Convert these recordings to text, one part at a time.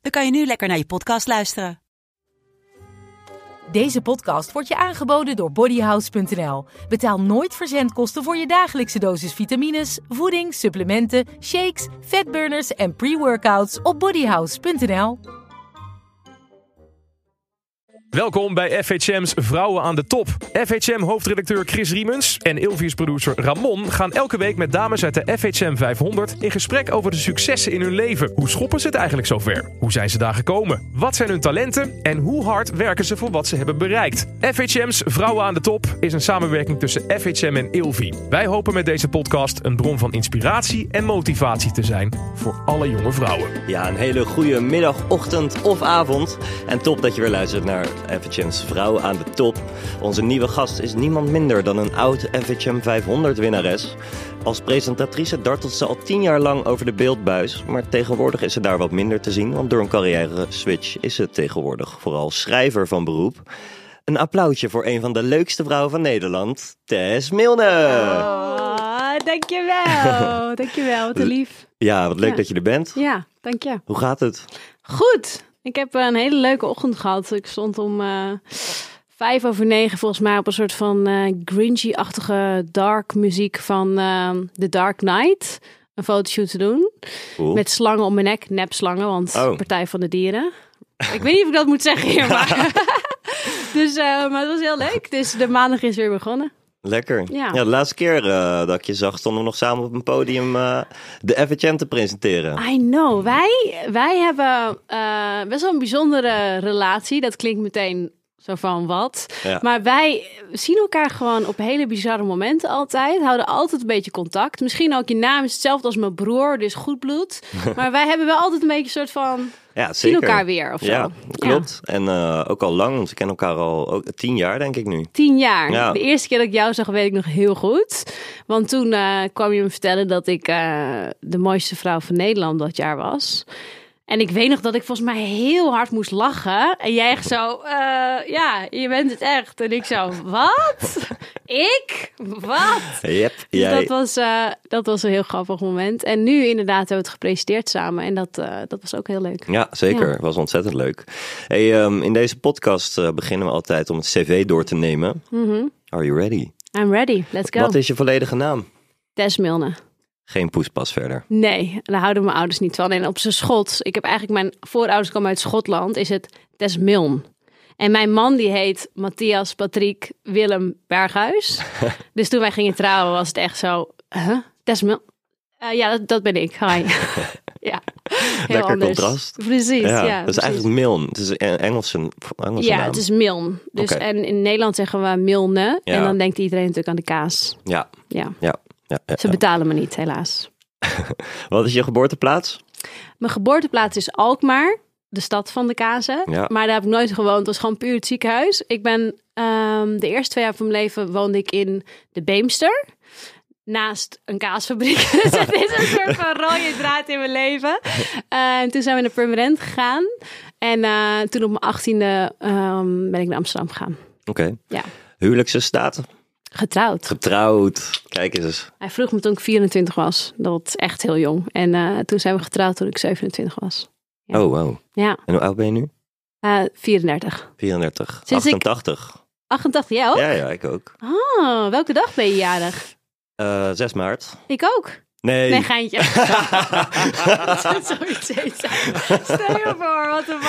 dan kan je nu lekker naar je podcast luisteren. Deze podcast wordt je aangeboden door bodyhouse.nl. Betaal nooit verzendkosten voor je dagelijkse dosis vitamines, voeding, supplementen, shakes, fatburners en pre-workouts op bodyhouse.nl. Welkom bij FHM's Vrouwen aan de Top. FHM-hoofdredacteur Chris Riemens en Ilvius producer Ramon gaan elke week met dames uit de FHM 500 in gesprek over de successen in hun leven. Hoe schoppen ze het eigenlijk zover? Hoe zijn ze daar gekomen? Wat zijn hun talenten? En hoe hard werken ze voor wat ze hebben bereikt? FHM's Vrouwen aan de Top is een samenwerking tussen FHM en Ilvi. Wij hopen met deze podcast een bron van inspiratie en motivatie te zijn voor alle jonge vrouwen. Ja, een hele goede middag, ochtend of avond. En top dat je weer luistert naar FHM's Vrouw aan de Top. Onze nieuwe gast is niemand minder dan een oud FHM 500 winnares. Als presentatrice dartelt ze al tien jaar lang over de beeldbuis. Maar tegenwoordig is ze daar wat minder te zien. Want door een carrière switch is ze tegenwoordig vooral schrijver van beroep. Een applausje voor een van de leukste vrouwen van Nederland, Tess Milne. Oh, dankjewel. dankjewel, wat lief. Ja, wat leuk Ja. dat je er bent. Ja, dank je. Hoe gaat het? Goed. Ik heb een hele leuke ochtend gehad. Ik stond om eh, vijf over negen volgens mij op een soort van eh Grinchy-achtige dark muziek van eh, The Dark Knight. Een fotoshoot te doen. Cool. Met slangen om mijn nek. Nepslangen, want Oh. Partij van de Dieren. Ik weet niet of ik dat moet zeggen hier, maar... dus, eh, maar het was heel leuk. Dus de maandag is weer begonnen. Lekker. Ja. de laatste keer eh, dat ik je zag, stonden we nog samen op een podium eh, de FHM te presenteren. I know. Wij, wij hebben eh, best wel een bijzondere relatie. Dat klinkt meteen zo van wat. Ja. Maar wij zien elkaar gewoon op hele bizarre momenten altijd. Houden altijd een beetje contact. Misschien ook je naam is hetzelfde als mijn broer, dus goed bloed. maar wij hebben wel altijd een beetje een soort van... Ja, Zien elkaar weer of zo. Ja, klopt. En eh, ook al lang, want we kennen elkaar al ook, tien jaar, denk ik nu. Tien jaar. Ja. De eerste keer dat ik jou zag, weet ik nog heel goed. Want toen eh, kwam je me vertellen dat ik eh, de mooiste vrouw van Nederland dat jaar was. En ik weet nog dat ik volgens mij heel hard moest lachen. En jij echt zo, eh, ja, je bent het echt. En ik zo, wat? ik? Wat? Yep, Dus jij. dat, was, eh, dat was een heel grappig moment. En nu inderdaad hebben we het gepresenteerd samen. En dat, eh, dat was ook heel leuk. Ja, zeker. Ja. Was ontzettend leuk. Hey, ehm, in deze podcast beginnen we altijd om het cv door te nemen. Are you ready? I'm ready. Let's go. Wat is je volledige naam? Tess Milne. Geen poespas verder. Nee, daar houden mijn ouders niet van. En op zijn Schots, ik heb eigenlijk mijn voorouders komen uit Schotland, is het Tess Milne. En mijn man die heet Matthias Patrick Willem Berghuis. dus toen wij gingen trouwen was het echt zo, huh? Tess Milne? Eh, ja, dat, dat ben ik. Hi. ja, heel Lekker anders. contrast. Precies, ja. dat is precies. eigenlijk Milne. Het is een Engelse, Engelse Ja, naam. het is Milne. Dus. En in Nederland zeggen we Milne. Ja. En dan denkt iedereen natuurlijk aan de kaas. Ja, Ja, ja, ja. ja, ze ja. betalen me niet, helaas. Wat is je geboorteplaats? Mijn geboorteplaats is Alkmaar, de stad van de kazen. Ja. Maar daar heb ik nooit gewoond. Het was gewoon puur het ziekenhuis. Ik ben ehm, de eerste twee jaar van mijn leven woonde ik in de Beemster. Naast een kaasfabriek. dus het is een soort van rode draad in mijn leven. Eh, en toen zijn we naar Purmerend gegaan. En eh, toen op mijn achttiende ehm ben ik naar Amsterdam gegaan. Oké. Ja, Huwelijkse staat? Getrouwd. Getrouwd. Kijk eens. Hij vroeg me toen ik 24 was. Dat is echt heel jong. En eh, toen zijn we getrouwd toen ik 27 was. Ja. Oh, wow. Ja, En hoe oud ben je nu? eh 34. 34. Sinds ik- 88. 88, jij ook? Ja, ja, ik ook. Oh, welke dag ben je jarig? Eh 6 maart. Ik ook. Nee. Nee, geintje. zoiets heet. Stel je voor, wat een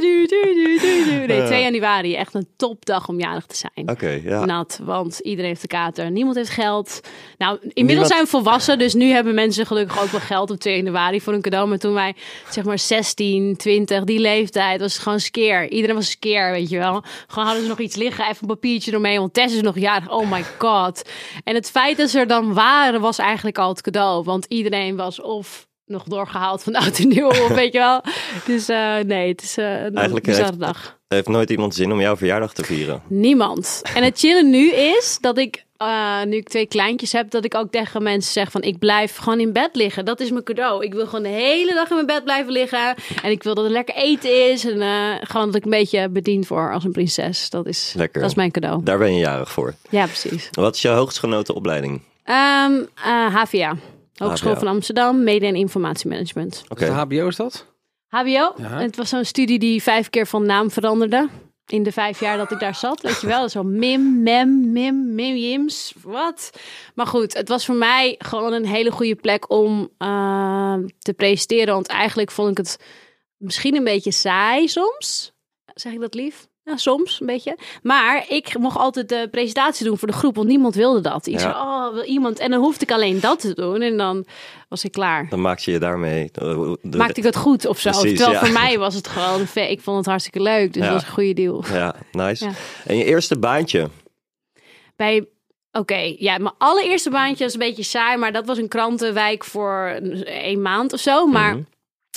du. Nee, 2 januari. Echt een topdag om jarig te zijn. Oké, ja. Nat, want iedereen heeft de kater. Niemand heeft geld. Nou, inmiddels Niemand- zijn we volwassen, dus nu hebben mensen gelukkig ook wel geld op 2 januari voor een cadeau. Maar toen wij, zeg maar 16, 20, die leeftijd, was het gewoon skeer. Iedereen was skeer, weet je wel. Gewoon hadden ze nog iets liggen, even een papiertje ermee, want Tess is nog jarig. Oh my god. En het feit dat ze er dan waren, was eigenlijk al het cadeau. Want iedereen was of nog doorgehaald van oud en nieuw, of weet je wel. Dus eh, nee, het is eh, een Eigenlijk bizarre heeft- dag. Heeft nooit iemand zin om jouw verjaardag te vieren? Niemand. En het chillen nu is dat ik, eh, nu ik twee kleintjes heb, dat ik ook tegen mensen zeg van ik blijf gewoon in bed liggen. Dat is mijn cadeau. Ik wil gewoon de hele dag in mijn bed blijven liggen. En ik wil dat er lekker eten is. En gewoon dat ik een beetje bediend word als een prinses. Dat is, Lekker. Dat is mijn cadeau. Daar ben je jarig voor. Ja, precies. Wat is je hoogstgenoten opleiding? Ehm eh, HVA. Hogeschool HVA. van Amsterdam, Media en Informatiemanagement. Oké. De HBO is dat? HBO. Ja. Het was zo'n studie die vijf keer van naam veranderde. In de vijf jaar dat ik daar zat. Weet je wel, zo Mim, Mem, Mim, Mim, Jims. Wat? Maar goed, het was voor mij gewoon een hele goede plek om eh, te presenteren. Want eigenlijk vond ik het misschien een beetje saai soms. Zeg ik dat lief? Ja, soms een beetje. Maar ik mocht altijd de presentatie doen voor de groep, want niemand wilde dat. Ik Ja. oh, wil iemand? En dan hoefde ik alleen dat te doen en dan was ik klaar Dan maak je je daarmee... eh, de- maakte ik het goed of zo. Precies, Terwijl ja. voor mij was het gewoon, ik vond het hartstikke leuk. Dus dat was een goede deal. Ja, nice. En je eerste baantje? Bij, oké, ja, mijn allereerste baantje was een beetje saai, maar dat was een krantenwijk voor een, een maand of zo. Maar Mhm.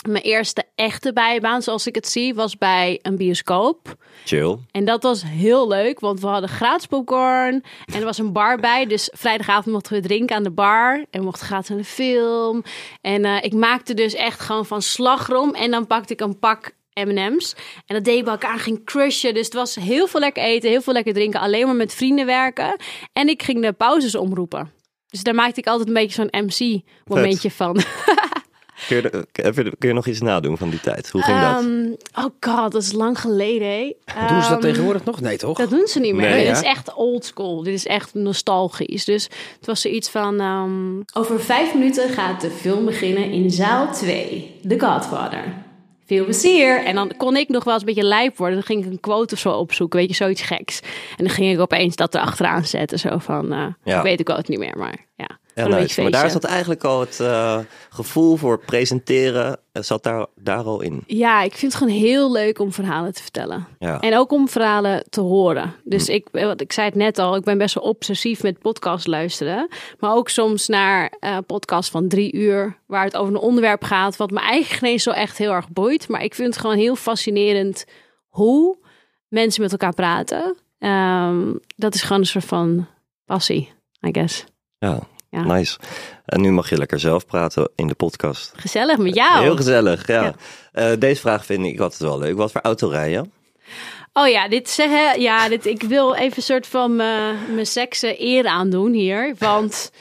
Mijn eerste echte bijbaan, zoals ik het zie, was bij een bioscoop. Chill. En dat was heel leuk, want we hadden gratis popcorn en er was een bar bij. Dus vrijdagavond mochten we drinken aan de bar en we mochten gratis de film. En eh, ik maakte dus echt gewoon van slagroom en dan pakte ik een pak M&M's. En dat deed ik bij elkaar, ging crushen. Dus het was heel veel lekker eten, heel veel lekker drinken, alleen maar met vrienden werken. En ik ging de pauzes omroepen. Dus daar maakte ik altijd een beetje zo'n MC-momentje van. Kun je, kun nog iets nadoen van die tijd? Hoe ging dat? Ehm, oh god, dat is lang geleden. hè. Doen ze dat Ehm, tegenwoordig nog? Nee, toch? Dat doen ze niet meer. Nee, dit is echt old school. Dit is echt nostalgisch. Dus het was zoiets van... ehm, Over vijf minuten gaat de film beginnen in zaal 2. The Godfather. Veel plezier. En dan kon ik nog wel eens een beetje lijp worden. Dan ging ik een quote of zo opzoeken. Weet je, zoiets geks. En dan ging ik opeens dat erachteraan zetten. Zo van... eh, Ja. Ik weet de quote niet meer, maar ja. Beetje Maar daar zat eigenlijk al het eh, gevoel voor presenteren, eh, zat daar, daar al in. Ja, ik vind het gewoon heel leuk om verhalen te vertellen. Ja. En ook om verhalen te horen. Dus ik, wat ik zei het net al, ik ben best wel obsessief met podcast luisteren. Maar ook soms naar eh podcasts van drie uur, waar het over een onderwerp gaat, wat me eigenlijk geen zo echt heel erg boeit. Maar ik vind het gewoon heel fascinerend hoe mensen met elkaar praten. Ehm, dat is gewoon een soort van passie, I guess. Ja, Ja. nice. En nu mag je lekker zelf praten in de podcast. Gezellig met jou. Heel gezellig, ja. Ja. Eh, deze vraag vind ik altijd wel leuk. Wat voor auto rij je? Oh ja, dit zeggen. Ja, dit, ik wil even een soort van me- mijn seksen eer aandoen hier. Want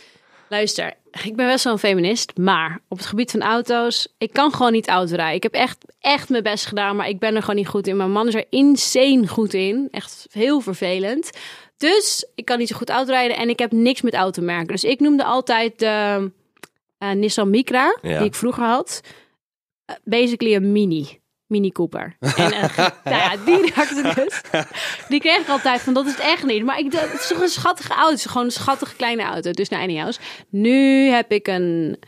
luister, ik ben best wel een feminist. Maar op het gebied van auto's, ik kan gewoon niet autorijden. Ik heb echt, echt mijn best gedaan, maar ik ben er gewoon niet goed in. Mijn man is er insane goed in. Echt heel vervelend. Dus ik kan niet zo goed autorijden en ik heb niks met automerken. Dus ik noemde altijd de eh, Nissan Micra, Ja. die ik vroeger had. eh, basically een mini. Mini Cooper. En eh, nou ja, die raakte dus. Die kreeg ik altijd van, dat is het echt niet. Maar ik, dacht, het is toch een schattige auto. Het is gewoon een schattige kleine auto. Dus nou, anyhows. Nu heb ik een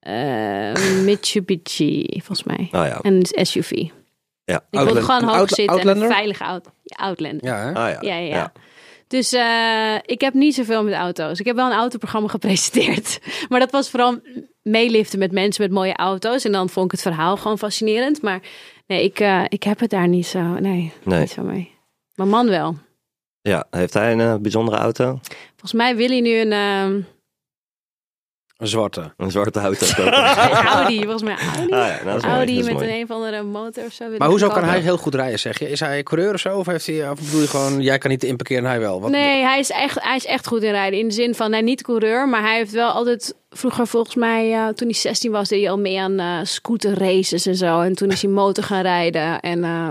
eh, Mitsubishi, volgens mij. Oh ja. Een SUV. Ja. Ik wilde Outland- gewoon een hoog zitten en Outlander? een veilige auto. Ja, Outlander. Ja? Ah, ja. Ja, ja, ja. Dus eh, ik heb niet zoveel met auto's. Ik heb wel een autoprogramma gepresenteerd. Maar dat was vooral meeliften met mensen met mooie auto's. En dan vond ik het verhaal gewoon fascinerend. Maar nee, ik, eh, ik heb het daar niet zo, nee, Nee. niet zo mee. Mijn man wel. Ja, heeft hij een eh, bijzondere auto? Volgens mij wil hij nu een ehm, Een zwarte. Een zwarte auto Audi. Volgens mij Audi. Ah ja, nou, dat is mooi, Audi dat is met mooi. een een of andere motor of zo. Maar hoezo kan hij heel goed rijden, zeg je? Is hij coureur of zo? Of, heeft hij, of bedoel je gewoon, jij kan niet inparkeren en hij wel? Wat, Nee, hij is, echt, hij is echt goed in rijden. In de zin van, nee, niet coureur, maar hij heeft wel altijd... Vroeger volgens mij, eh, toen hij 16 was, deed hij al mee aan eh scooter races en zo. En toen is hij motor gaan rijden. En eh,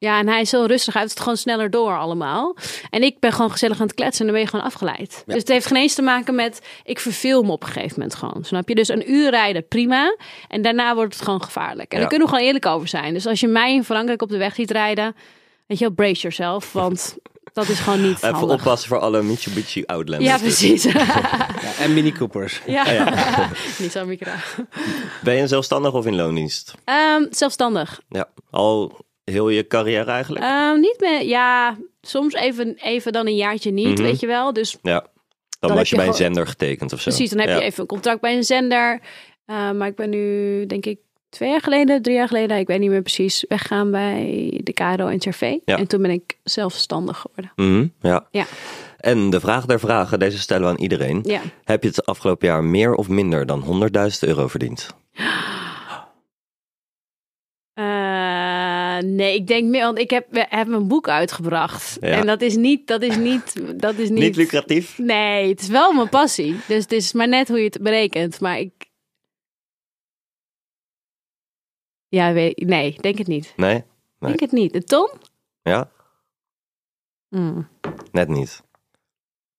ja, en hij is heel rustig. Hij heeft het gewoon sneller door allemaal. En ik ben gewoon gezellig aan het kletsen en dan ben je gewoon afgeleid. Dus het heeft geen eens te maken met, ik verveel me op een gegeven moment gewoon. Snap je? Dus een uur rijden, prima. En daarna wordt het gewoon gevaarlijk. En Ja. daar kunnen we gewoon eerlijk over zijn. Dus als je mij in Frankrijk op de weg ziet rijden, weet je wel, brace yourself. Want dat is gewoon niet Even handig. oppassen voor alle Mitsubishi Outlanders. Ja, dus. precies. Ja, en Mini Coopers. ja. niet zo micro. Ben je zelfstandig of in loondienst? Ehm, zelfstandig. Ja, al heel je carrière eigenlijk? Ehm, niet meer, ja, soms even, even dan een jaartje niet, Mhm. weet je wel. Dus ja, dan, dan was je bij een zender getekend of zo. precies, dan heb Ja. je even een contract bij een zender. Eh, maar ik ben nu, denk ik, twee jaar geleden, drie jaar geleden, ik weet niet meer precies, weggaan bij de KRO en TV. Ja. En toen ben ik zelfstandig geworden. Mhm, ja. Ja. En de vraag der vragen, deze stellen we aan iedereen. Ja. Heb je het afgelopen jaar meer of minder dan 100.000 euro verdiend? Eh, nee, ik denk meer, want ik heb, we hebben een boek uitgebracht. Ja. En dat is niet, dat is niet, dat is niet... Niet lucratief? Nee, het is wel mijn passie. Dus het is maar net hoe je het berekent. Maar ik... Ja, weet, nee, denk het niet. Nee? Nee. Denk het niet. De ton? Ja? Hmm. Net niet.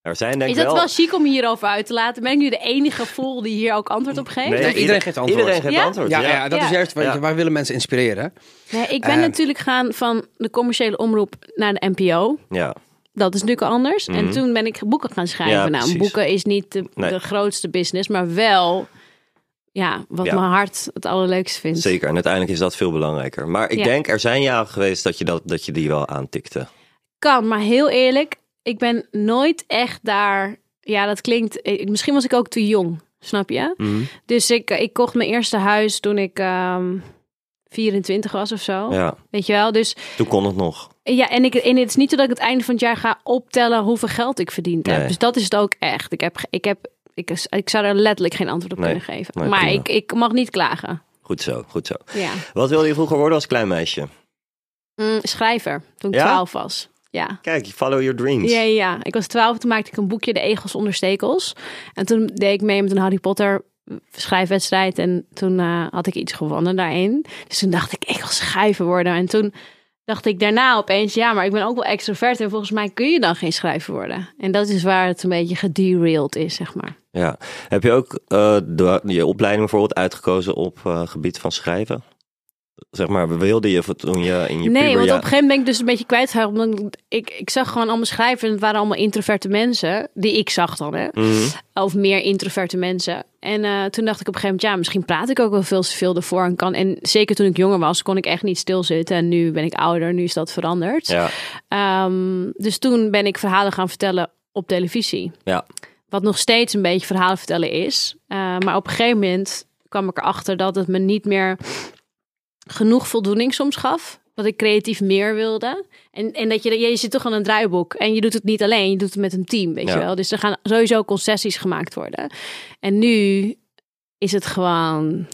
Er zijn denk Is dat wel... wel chic om hierover uit te laten? Ben ik nu de enige fool die hier ook antwoord op geeft? Nee, Nee, iedereen geeft antwoord. Iedereen geeft Ja? antwoord, Ja, ja. ja, dat Ja. is juist, Ja. wij willen mensen inspireren. Nee, ik ben natuurlijk gaan van de commerciële omroep naar de NPO. Ja. Dat is natuurlijk anders. En Mhm. toen ben ik boeken gaan schrijven. Ja, nou, precies. boeken is niet de, Nee. de grootste business, maar wel ja, wat Ja. mijn hart het allerleukste vindt. Zeker, en uiteindelijk is dat veel belangrijker. Maar ik Ja. denk, er zijn jaren geweest dat je, dat, dat je die wel aantikte. Kan, maar heel eerlijk, ik ben nooit echt daar. Ja, dat klinkt. eh, Misschien was ik ook te jong, snap je? Mhm. Dus ik, ik kocht mijn eerste huis toen ik ehm 24 was of zo. Ja, Weet je wel? Dus toen kon het nog. ja, en, ik, en het is niet zo dat ik het einde van het jaar ga optellen hoeveel geld ik verdiend heb. Nee. Dus dat is het ook echt. Ik heb, ik heb, ik, ik zou er letterlijk geen antwoord op Nee. kunnen geven. Nee, maar prima. ik, ik mag niet klagen. Goed zo, goed zo. Ja. Wat wilde je vroeger worden als klein meisje? Mm, schrijver, toen ik Ja? 12 was. Ja. Kijk, follow your dreams. Ja, ja. Ik was 12, toen maakte ik een boekje, De Egels onder Stekels. En toen deed ik mee met een Harry Potter schrijfwedstrijd. En toen eh, had ik iets gewonnen daarin. Dus toen dacht ik, ik wil schrijver worden. En toen dacht ik daarna opeens, ja, maar ik ben ook wel extrovert. En volgens mij kun je dan geen schrijver worden. En dat is waar het een beetje gederailed is, zeg maar. Ja. Heb je ook eh, de, je opleiding bijvoorbeeld uitgekozen op eh, gebied van schrijven? Zeg maar, wilde je voor toen je in je nee, want op een gegeven moment ben ik dus een beetje kwijtgeraakt. Omdat ik, ik zag gewoon allemaal schrijvers. En het waren allemaal introverte mensen. Die ik zag dan, hè. Mhm. Of meer introverte mensen. En eh, toen dacht ik op een gegeven moment, ja, misschien praat ik ook wel veel te veel ervoor. En, kan, en zeker toen ik jonger was, kon ik echt niet stilzitten. En nu ben ik ouder, nu is dat veranderd. Ja, Ehm, dus toen ben ik verhalen gaan vertellen op televisie. ja. Wat nog steeds een beetje verhalen vertellen is. Eh, maar op een gegeven moment kwam ik erachter dat het me niet meer genoeg voldoening soms gaf. Dat ik creatief meer wilde. En, en dat je, je zit toch aan een draaiboek. En je doet het niet alleen, je doet het met een team, weet Ja. je wel. Dus er gaan sowieso concessies gemaakt worden. En nu is het gewoon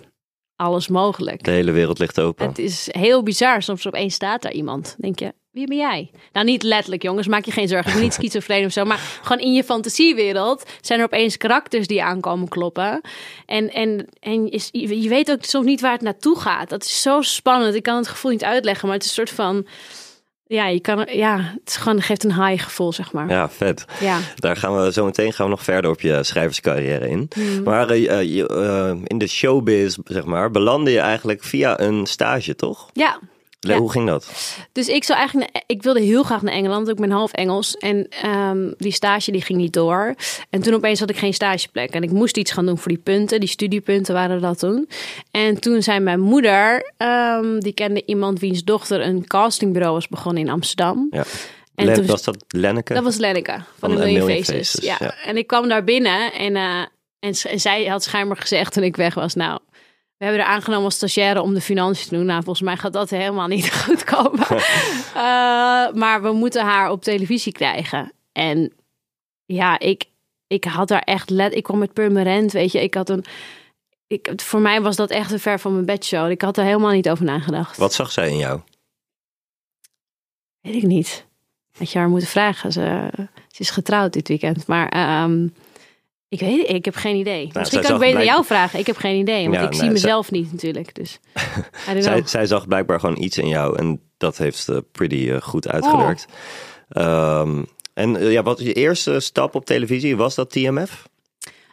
alles mogelijk. de hele wereld ligt open. Het is heel bizar. Soms opeens staat daar iemand. Denk je, wie ben jij? Nou, niet letterlijk, jongens. Maak je geen zorgen. Ik ben niet schizofreen of zo. Maar gewoon in je fantasiewereld zijn er opeens karakters die aankomen kloppen. En, en, en is, je weet ook soms niet waar het naartoe gaat. Dat is zo spannend. Ik kan het gevoel niet uitleggen. Maar het is een soort van... Ja, je kan ja het is gewoon, geeft een high gevoel, zeg maar. Ja, vet. Ja. Daar gaan we zo meteen gaan we nog verder op je schrijverscarrière in. Hmm. Maar eh, eh, je, eh, in de showbiz, zeg maar, belandde je eigenlijk via een stage, toch? Ja, Ja. Hoe ging dat? Dus ik zou eigenlijk, naar- ik wilde heel graag naar Engeland. Ik ben half Engels en ehm, die stage die ging niet door. En toen opeens had ik geen stageplek en ik moest iets gaan doen voor die punten. Die studiepunten waren dat toen. En toen zei mijn moeder, ehm, die kende iemand wiens dochter een castingbureau was begonnen in Amsterdam. Ja. En toen- was dat Lenneke? Dat was Lenneke van, Van de Million Million Faces. Faces, Ja. ja. En ik kwam daar binnen en, eh, en, en zij had schijnbaar gezegd toen ik weg was, nou... We hebben er aangenomen als stagiaire om de financiën te doen. Nou, volgens mij gaat dat helemaal niet goed komen. Eh, maar we moeten haar op televisie krijgen. En ja, ik, ik had daar echt let. Ik kwam met Purmerend, weet je. Ik had een. Ik, voor mij was dat echt een ver van mijn bedshow. Ik had er helemaal niet over nagedacht. Wat zag zij in jou? Weet ik niet. Had je haar moeten vragen. Ze, ze is getrouwd dit weekend. Maar ehm, ik weet ik heb geen idee. Misschien zij kan ik beter blijk- jou vragen. Ik heb geen idee. Want Ja, ik nee, zie zij- mezelf niet natuurlijk. Dus Zij, zij zag blijkbaar gewoon iets in jou en dat heeft pretty eh, goed uitgewerkt. Oh. Ehm, en eh, ja, wat je eerste stap op televisie was dat TMF?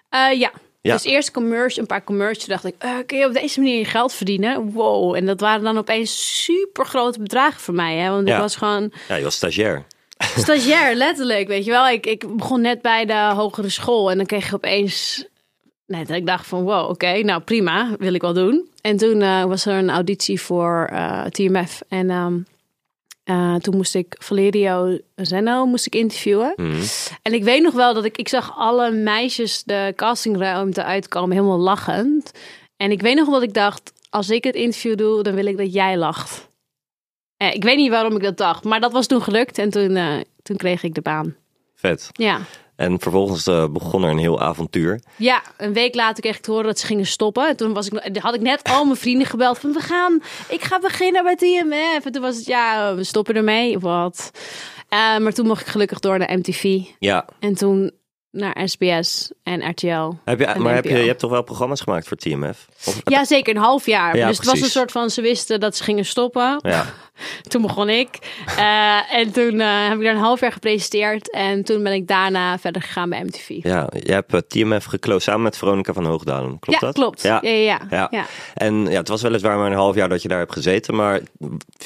Eh, ja. Ja. Dus eerst commercial, een paar commercials. dacht ik, kun je op deze manier je geld verdienen? Wow. En dat waren dan opeens super grote bedragen voor mij. Hè? Want Ja. ik was gewoon Ja, je was stagiair. Stagiair, letterlijk. Weet je wel, ik, ik begon net bij de hogere school. En dan kreeg je opeens... Nee, dat ik dacht van, wow, oké, nou prima, wil ik wel doen. En toen eh, was er een auditie voor eh, TMF. En ehm, eh, toen moest ik Valerio Zeno moest ik interviewen. Mhm. En ik weet nog wel dat ik, ik zag alle meisjes de castingruimte uitkomen, helemaal lachend. En ik weet nog wel dat ik dacht, als ik het interview doe, dan wil ik dat jij lacht. Eh, ik weet niet waarom ik dat dacht, maar dat was toen gelukt en toen, eh, toen kreeg ik de baan. Vet. Ja. En vervolgens eh, begon er een heel avontuur. Ja, een week later kreeg ik te horen dat ze gingen stoppen. En toen was ik, had ik net al mijn vrienden gebeld van we gaan, ik ga beginnen bij TMF. En toen was het ja, we stoppen ermee. Wat? Eh, maar toen mocht ik gelukkig door naar MTV. Ja. En toen naar SBS en RTL. Heb je, en maar heb je, hebt toch wel programma's gemaakt voor TMF? Of, Ja, zeker een half jaar. Ja, dus het was een soort van, ze wisten dat ze gingen stoppen. Ja. Toen begon ik. Eh, en toen eh, heb ik daar een half jaar gepresenteerd. En toen ben ik daarna verder gegaan bij MTV. ja, je hebt eh, TMF geclosed samen met Veronica van Hoogdalen. Klopt ja, dat? klopt. Ja, ja, ja. Ja. ja. En ja, het was weliswaar maar een half jaar dat je daar hebt gezeten, maar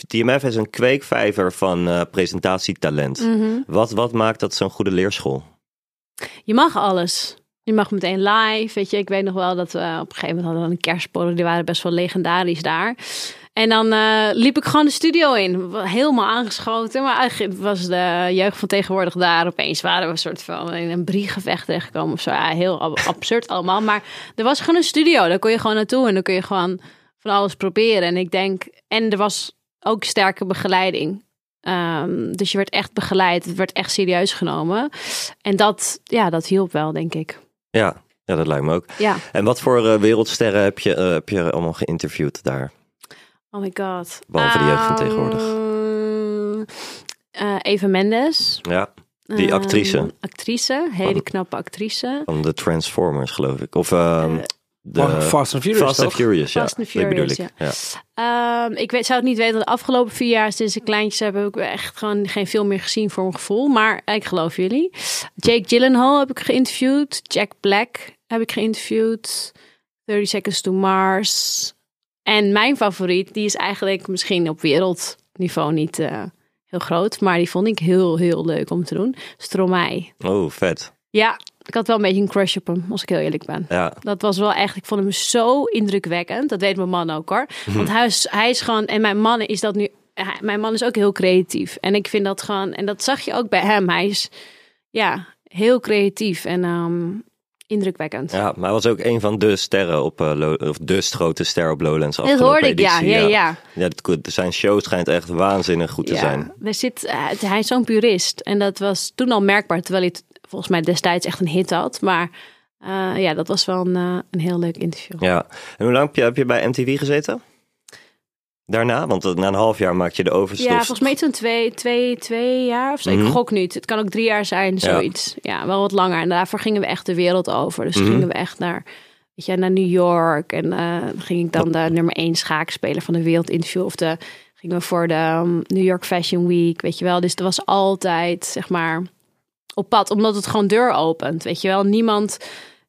TMF is een kweekvijver van presentatietalent. Mhm. wat, wat maakt dat zo'n goede leerschool? Je mag alles. Je mag meteen live. Weet je, ik weet nog wel dat we op een gegeven moment hadden we een kerstborrel. Die waren best wel legendarisch daar. En dan eh, liep ik gewoon de studio in. Helemaal aangeschoten. Maar eigenlijk was de jeugd van tegenwoordig daar. Opeens waren we een soort van in een briegevecht terechtgekomen of zo. Ja, heel ab- absurd allemaal. Maar er was gewoon een studio. Daar kon je gewoon naartoe. En dan kun je gewoon van alles proberen. En ik denk... En er was ook sterke begeleiding. Ehm, dus je werd echt begeleid. Het werd echt serieus genomen. En dat, ja, dat hielp wel, denk ik. Ja, ja dat lijkt me ook. Ja. En wat voor eh, wereldsterren heb je, eh, heb je allemaal geïnterviewd daar? Oh my god. Behalve de jeugd van tegenwoordig. Ehm, eh, Eva Mendes. Ja, die Ehm, actrice actrice. Hele knappe actrice. van de Transformers geloof ik. Of de Fast and Furious, Fast and? Furious, ja. Fast and Furious, ik. Ja. Ehm, ik weet, zou het niet weten. De afgelopen vier jaar sinds ik kleintjes heb, heb ik echt gewoon geen film meer gezien voor mijn gevoel. Maar ik geloof jullie. Jake Gyllenhaal heb ik geïnterviewd. Jack Black heb ik geïnterviewd. 30 Seconds to Mars. En mijn favoriet, die is eigenlijk misschien op wereldniveau niet eh, heel groot. Maar die vond ik heel, heel leuk om te doen. Stromae. Oh, vet. Ja, ik had wel een beetje een crush op hem, als ik heel eerlijk ben. Ja, Dat was wel echt, ik vond hem zo indrukwekkend. Dat weet mijn man ook hoor. Mhm. Want hij is, hij is gewoon, en mijn man is dat nu, hij- mijn man is ook heel creatief. En ik vind dat gewoon, en dat zag je ook bij hem. Hij is, ja, heel creatief en ehm, indrukwekkend. ja, maar hij was ook een van de sterren op, eh, Low- of de grote ster op Lowlands dat hoorde ik, ja, ja, ja. Ja, het- goed, zijn show schijnt echt waanzinnig goed te ja. zijn. Er zit, eh, hij is zo'n purist. En dat was toen al merkbaar, terwijl hij het volgens mij destijds echt een hit had. Maar eh, ja, dat was wel een, eh, een heel leuk interview. Ja. En hoe lang heb je, heb je bij MTV gezeten? Daarna? Want eh, na een half jaar maak je de overstap. Ja, volgens mij zo'n twee, twee, twee jaar of zo. Mhm. Ik gok niet. Het kan ook drie jaar zijn, zoiets. Ja. wel wat langer. En daarvoor gingen we echt de wereld over. Dus Mhm. gingen we echt naar, weet je, naar New York. En dan ging ik dan de nummer één schaakspeler van de wereld interviewen. Of de, gingen we voor de um, New York Fashion Week, weet je wel. Dus er was altijd, zeg maar, op pad. Omdat het gewoon deur opent, weet je wel. Niemand...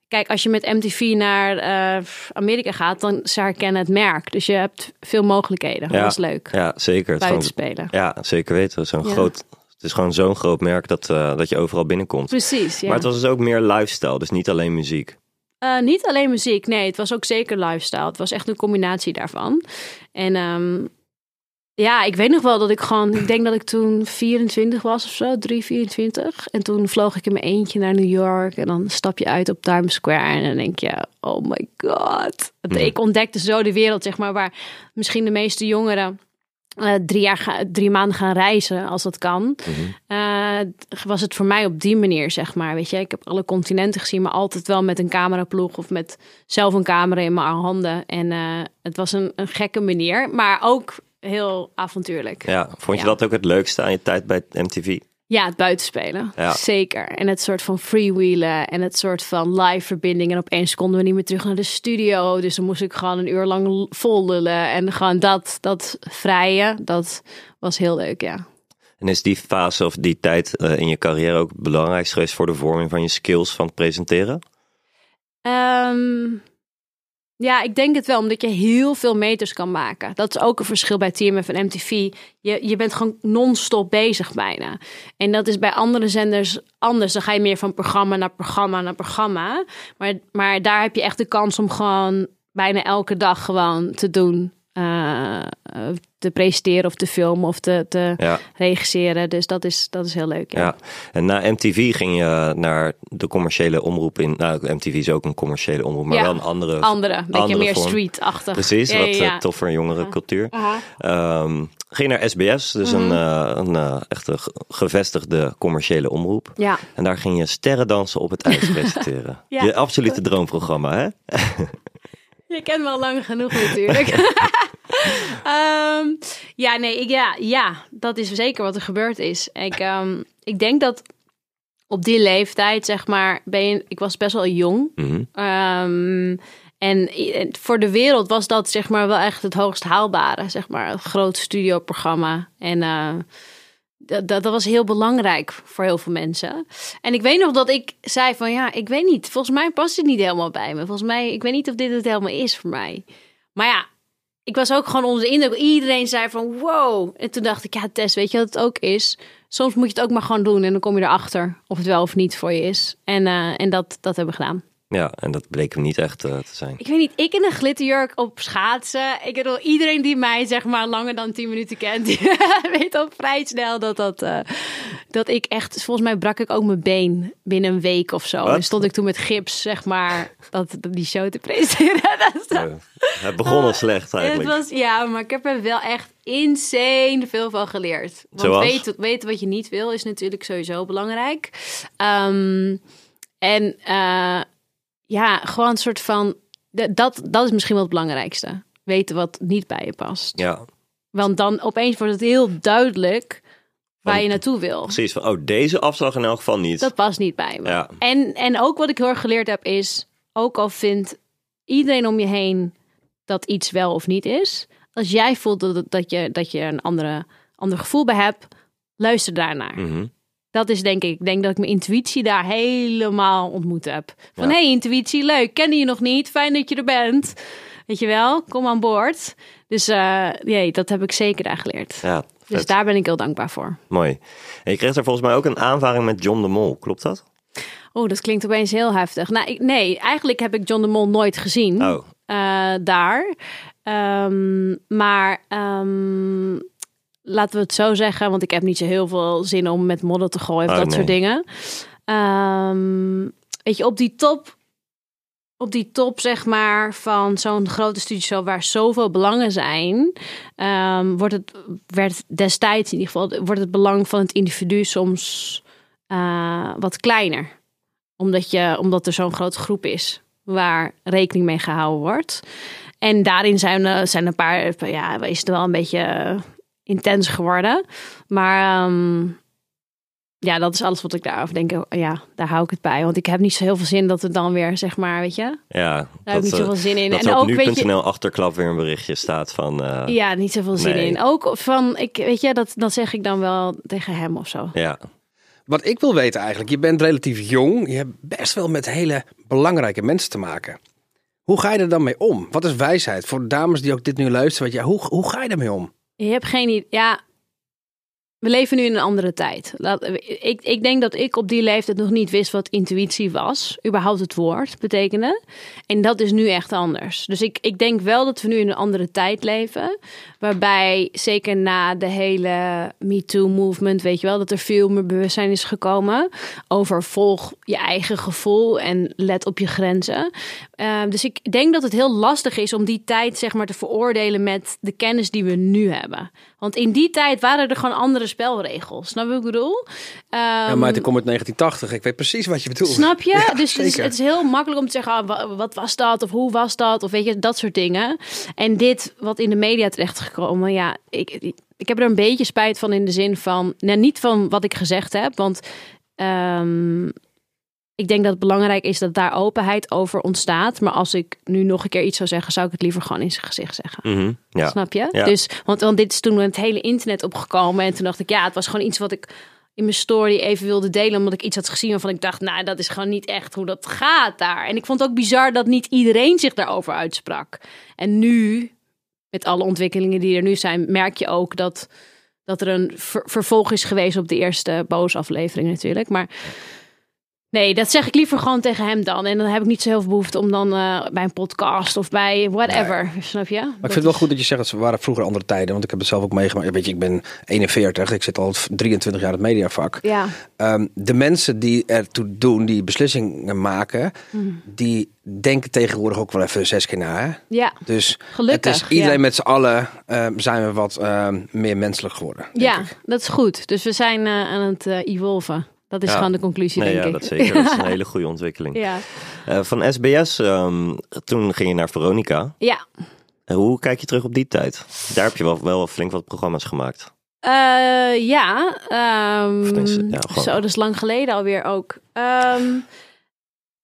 Kijk, als je met MTV naar eh, Amerika gaat, dan ze herkennen het merk. Dus je hebt veel mogelijkheden. Ja. Dat is leuk. Ja, zeker. Het Buiten spelen. ja, zeker weten. Zo'n Ja. groot, het is gewoon zo'n groot merk dat, eh, dat je overal binnenkomt. Precies, ja. Maar het was dus ook meer lifestyle, dus niet alleen muziek. Eh, niet alleen muziek, nee, het was ook zeker lifestyle. Het was echt een combinatie daarvan. En ehm, ja, ik weet nog wel dat ik gewoon, ik denk dat ik toen 24 was of zo, 3, 24. En toen vloog ik in mijn eentje naar New York. En dan stap je uit op Times Square en dan denk je, oh my god. Mhm. Ik ontdekte zo de wereld, zeg maar, waar misschien de meeste jongeren eh, drie, jaar ga- drie maanden gaan reizen, als dat kan. Eh, was het voor mij op die manier, zeg maar. Weet je, ik heb alle continenten gezien, maar altijd wel met een cameraploeg of met zelf een camera in mijn handen. En eh, het was een, een gekke manier, maar ook heel avontuurlijk. Ja, Ja, vond je Ja. dat ook het leukste aan je tijd bij MTV? het buitenspelen. Ja. Zeker. En het soort van freewheelen en het soort van live verbinding. En opeens konden we niet meer terug naar de studio. Dus dan moest ik gewoon een uur lang vol lullen. En gewoon dat, dat vrije, dat was heel leuk, ja. En is die fase of die tijd eh, in je carrière ook belangrijk geweest voor de vorming van je skills van het presenteren? Ehm, ja, ik denk het wel, omdat je heel veel meters kan maken. Dat is ook een verschil bij TMF en MTV. Je, je bent gewoon non-stop bezig bijna. En dat is bij andere zenders anders. Dan ga je meer van programma naar programma naar programma. Maar, maar daar heb je echt de kans om gewoon bijna elke dag gewoon te doen. Eh, te presenteren of te filmen of te, te Ja. regisseren. Dus dat is, dat is heel leuk. Ja. Ja, en na MTV ging je naar de commerciële omroep in. Nou, MTV is ook een commerciële omroep, maar Ja. wel een andere. Andere, een beetje andere meer street-achtig. Precies, Ja, wat ja, eh, toffer jongere cultuur. Ehm, ging naar SBS, dus Mhm. een, eh, een eh, echte ge- gevestigde commerciële omroep. Ja. En daar ging je sterrendansen op het ijs presenteren. Ja. Je absolute droomprogramma, hè? Je kent me al lang genoeg natuurlijk. Ehm, ja, nee, ik, ja, ja, dat is zeker wat er gebeurd is. Ik, ehm, ik denk dat op die leeftijd, zeg maar, ben je, ik was best wel jong. Mhm. Ehm, en voor de wereld was dat zeg maar wel echt het hoogst haalbare, zeg maar, een groot studioprogramma. En eh, dat, dat, was heel belangrijk voor heel veel mensen. En ik weet nog dat ik zei van ja, ik weet niet, volgens mij past het niet helemaal bij me. Volgens mij, ik weet niet of dit het helemaal is voor mij. Maar ja, ik was ook gewoon onder de indruk. Iedereen zei van wow. En toen dacht ik, ja Tess, weet je wat het ook is? Soms moet je het ook maar gewoon doen en dan kom je erachter of het wel of niet voor je is. En, eh, en dat, dat hebben we gedaan. Ja, en dat bleek hem niet echt eh, te zijn. Ik weet niet, ik in een glitterjurk op schaatsen. Ik bedoel, iedereen die mij zeg maar langer dan 10 minuten kent, die weet al vrij snel dat dat, eh, dat ik echt, volgens mij brak ik ook mijn been binnen een week of zo. Wat? En stond ik toen met gips, zeg maar, dat, die show te presenteren. Dat Eh, het begon al slecht het eigenlijk. was, ja, maar ik heb er wel echt insane veel van geleerd. Want Zoals? weten, weten wat je niet wil is natuurlijk sowieso belangrijk. Ehm, en ja, gewoon een soort van... Dat, dat is misschien wel het belangrijkste. Weten wat niet bij je past. Ja, Want dan opeens wordt het heel duidelijk waar je naartoe wil. precies. Van, oh, deze afslag in elk geval niet. Dat past niet bij me. Ja. En, en ook wat ik heel erg geleerd heb is, ook al vindt iedereen om je heen dat iets wel of niet is, als jij voelt dat, dat, je, dat je een andere, ander gevoel bij hebt, luister daarnaar. Mhm. Dat is denk ik, ik denk dat ik mijn intuïtie daar helemaal ontmoet heb. Van Ja. hey intuïtie, leuk, kende je nog niet, fijn dat je er bent. Weet je wel, kom aan boord. Dus nee, dat heb ik zeker daar geleerd. Ja, Dus daar ben ik heel dankbaar voor. mooi. En je kreeg er volgens mij ook een aanvaring met John de Mol, klopt dat? Oh, dat klinkt opeens heel heftig. Nou, ik, nee, eigenlijk heb ik John de Mol nooit gezien. Oh, eh, daar. Ehm, maar ehm, laten we het zo zeggen, want ik heb niet zo heel veel zin om met modder te gooien of Oh, dat nee. soort dingen. Ehm, weet je, op die top, op die top zeg maar van zo'n grote studioshow waar zoveel belangen zijn, ehm, wordt het werd destijds in ieder geval wordt het belang van het individu soms eh, wat kleiner, omdat je omdat er zo'n grote groep is waar rekening mee gehouden wordt. En daarin zijn, er- zijn een paar, ja, is het wel een beetje eh, intens geworden. Maar ehm, ja, dat is alles wat ik daarover denk. Ja, daar hou ik het bij. Want ik heb niet zo heel veel zin dat het dan weer, zeg maar, weet je, ja. daar heb ik niet eh, zoveel zin in. Dat en op ook, weet je, nu.nl achterklap weer een berichtje staat van... eh, ja, niet zoveel zin Nee. in. Ook van, ik, weet je, dat, dat zeg ik dan wel tegen hem of zo. ja. Wat ik wil weten eigenlijk, je bent relatief jong. Je hebt best wel met hele belangrijke mensen te maken. Hoe ga je er dan mee om? Wat is wijsheid voor de dames die ook dit nu luisteren? Wat, ja, hoe, hoe ga je ermee om? Je hebt geen. Ja, we leven nu in een andere tijd. Laat, ik, ik denk dat ik op die leeftijd nog niet wist wat intuïtie was. Überhaupt het woord betekende. En dat is nu echt anders. Dus ik, ik denk wel dat we nu in een andere tijd leven. Waarbij zeker na de hele MeToo-movement, weet je wel, dat er veel meer bewustzijn is gekomen over volg je eigen gevoel en let op je grenzen. Uh, dus ik denk dat het heel lastig is om die tijd zeg maar te veroordelen met de kennis die we nu hebben. Want in die tijd waren er gewoon andere spelregels. Snap je wat ik bedoel? ja, Um, maar ik kom uit 1980. Ik weet precies wat je bedoelt. Snap je? Ja, dus het is, het is heel makkelijk om te zeggen, ah, wa- wat was dat? Of hoe was dat? Of weet je, dat soort dingen. En dit, wat in de media terecht gekomen, ja, ik, ik, heb er een beetje spijt van in de zin van, nou, niet van wat ik gezegd heb, want ehm, ik denk dat het belangrijk is dat daar openheid over ontstaat. Maar als ik nu nog een keer iets zou zeggen, zou ik het liever gewoon in zijn gezicht zeggen. Mhm, ja. Snap je? Ja. Dus, want, want dit is toen het hele internet opgekomen. En toen dacht ik, ja, het was gewoon iets wat ik in mijn story even wilde delen. Omdat ik iets had gezien waarvan ik dacht, nou, dat is gewoon niet echt hoe dat gaat daar. En ik vond het ook bizar dat niet iedereen zich daarover uitsprak. En nu, met alle ontwikkelingen die er nu zijn, merk je ook dat, dat er een ver- vervolg is geweest op de eerste boos aflevering natuurlijk. Maar Nee, dat zeg ik liever gewoon tegen hem dan. En dan heb ik niet zo heel veel behoefte om dan eh, bij een podcast of bij whatever. Snap je? Maar ik vind het wel goed dat je zegt dat ze waren vroeger andere tijden. Want ik heb het zelf ook meegemaakt. Weet je, ik ben 41. Ik zit al 23 jaar in het mediavak. Ja, Ehm, de mensen die ertoe doen, die beslissingen maken, Mm. die denken tegenwoordig ook wel even zes keer na. Hè? ja, Dus gelukkig. het is iedereen ja. met z'n allen ehm, zijn we wat ehm, meer menselijk geworden. Ja, ik. dat is goed. Dus we zijn eh, aan het eh, evolven. Dat is Ja. gewoon de conclusie, Nee, denk ja, ik. dat zeker. Dat is een hele goede ontwikkeling. ja. Eh, van SBS, ehm, toen ging je naar Veronica. ja. Hoe kijk je terug op die tijd? Daar heb je wel, wel flink wat programma's gemaakt. Eh, ja, ehm, ja, zo, dat is lang geleden alweer ook. Ehm,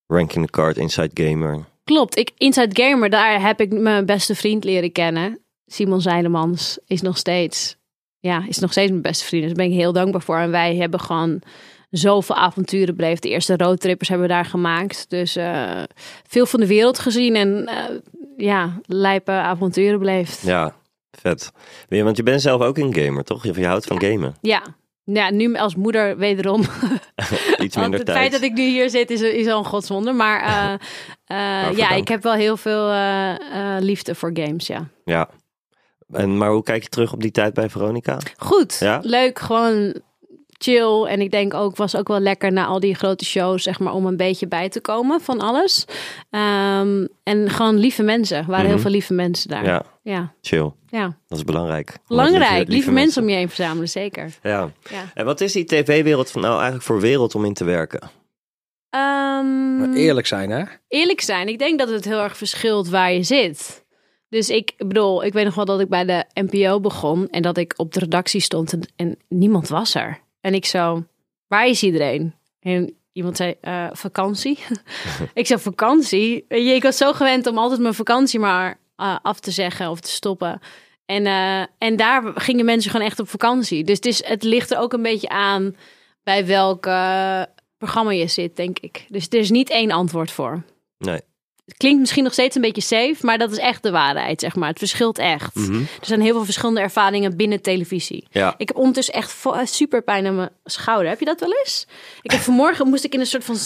Ranking the Card, Inside Gamer. klopt, ik, Inside Gamer, daar heb ik mijn beste vriend leren kennen. Simon Zeilemans is nog steeds, ja, is nog steeds mijn beste vriend. Dus daar ben ik heel dankbaar voor. En wij hebben gewoon zoveel avonturen beleefd. De eerste roadtrippers hebben we daar gemaakt. Dus eh, veel van de wereld gezien en eh, ja, lijpe avonturen beleefd. Ja, vet. Want je bent zelf ook een gamer, toch? Je, je houdt van gamen. Ja. Ja, nu als moeder wederom Iets Want minder het tijd. feit dat ik nu hier zit is, is al een godswonder. Maar eh, Waarvoor ja, ik heb wel heel veel liefde voor games, ja. Ja. En, maar hoe kijk je terug op die tijd bij Veronica? Goed, Ja? leuk, gewoon chill. En ik denk ook, was ook wel lekker na al die grote shows, zeg maar, om een beetje bij te komen van alles. Ehm, en gewoon lieve mensen. Er waren Mhm. heel veel lieve mensen daar. Ja, ja. chill. ja. Dat is belangrijk. Belangrijk, lieve, mensen om je heen verzamelen, zeker. Ja. Ja. En wat is die tv-wereld van nou eigenlijk voor wereld om in te werken? Ehm, Maar eerlijk zijn, hè? eerlijk zijn, ik denk dat het heel erg verschilt waar je zit. Dus ik bedoel, ik weet nog wel dat ik bij de NPO begon en dat ik op de redactie stond en, en niemand was er. En ik zo, waar is iedereen? En iemand zei, eh, vakantie. ik zei, vakantie? Weet je, ik was zo gewend om altijd mijn vakantie maar eh, af te zeggen of te stoppen. En, eh, en daar gingen mensen gewoon echt op vakantie. Dus het, is, het ligt er ook een beetje aan bij welk programma je zit, denk ik. Dus er is niet één antwoord voor. Nee. Het klinkt misschien nog steeds een beetje safe, maar dat is echt de waarheid, zeg maar. Het verschilt echt. Mhm. Er zijn heel veel verschillende ervaringen binnen televisie. Ja. Ik heb ondertussen echt vo- super pijn aan mijn schouder. Heb je dat wel eens? Ik heb vanmorgen moest ik in een soort van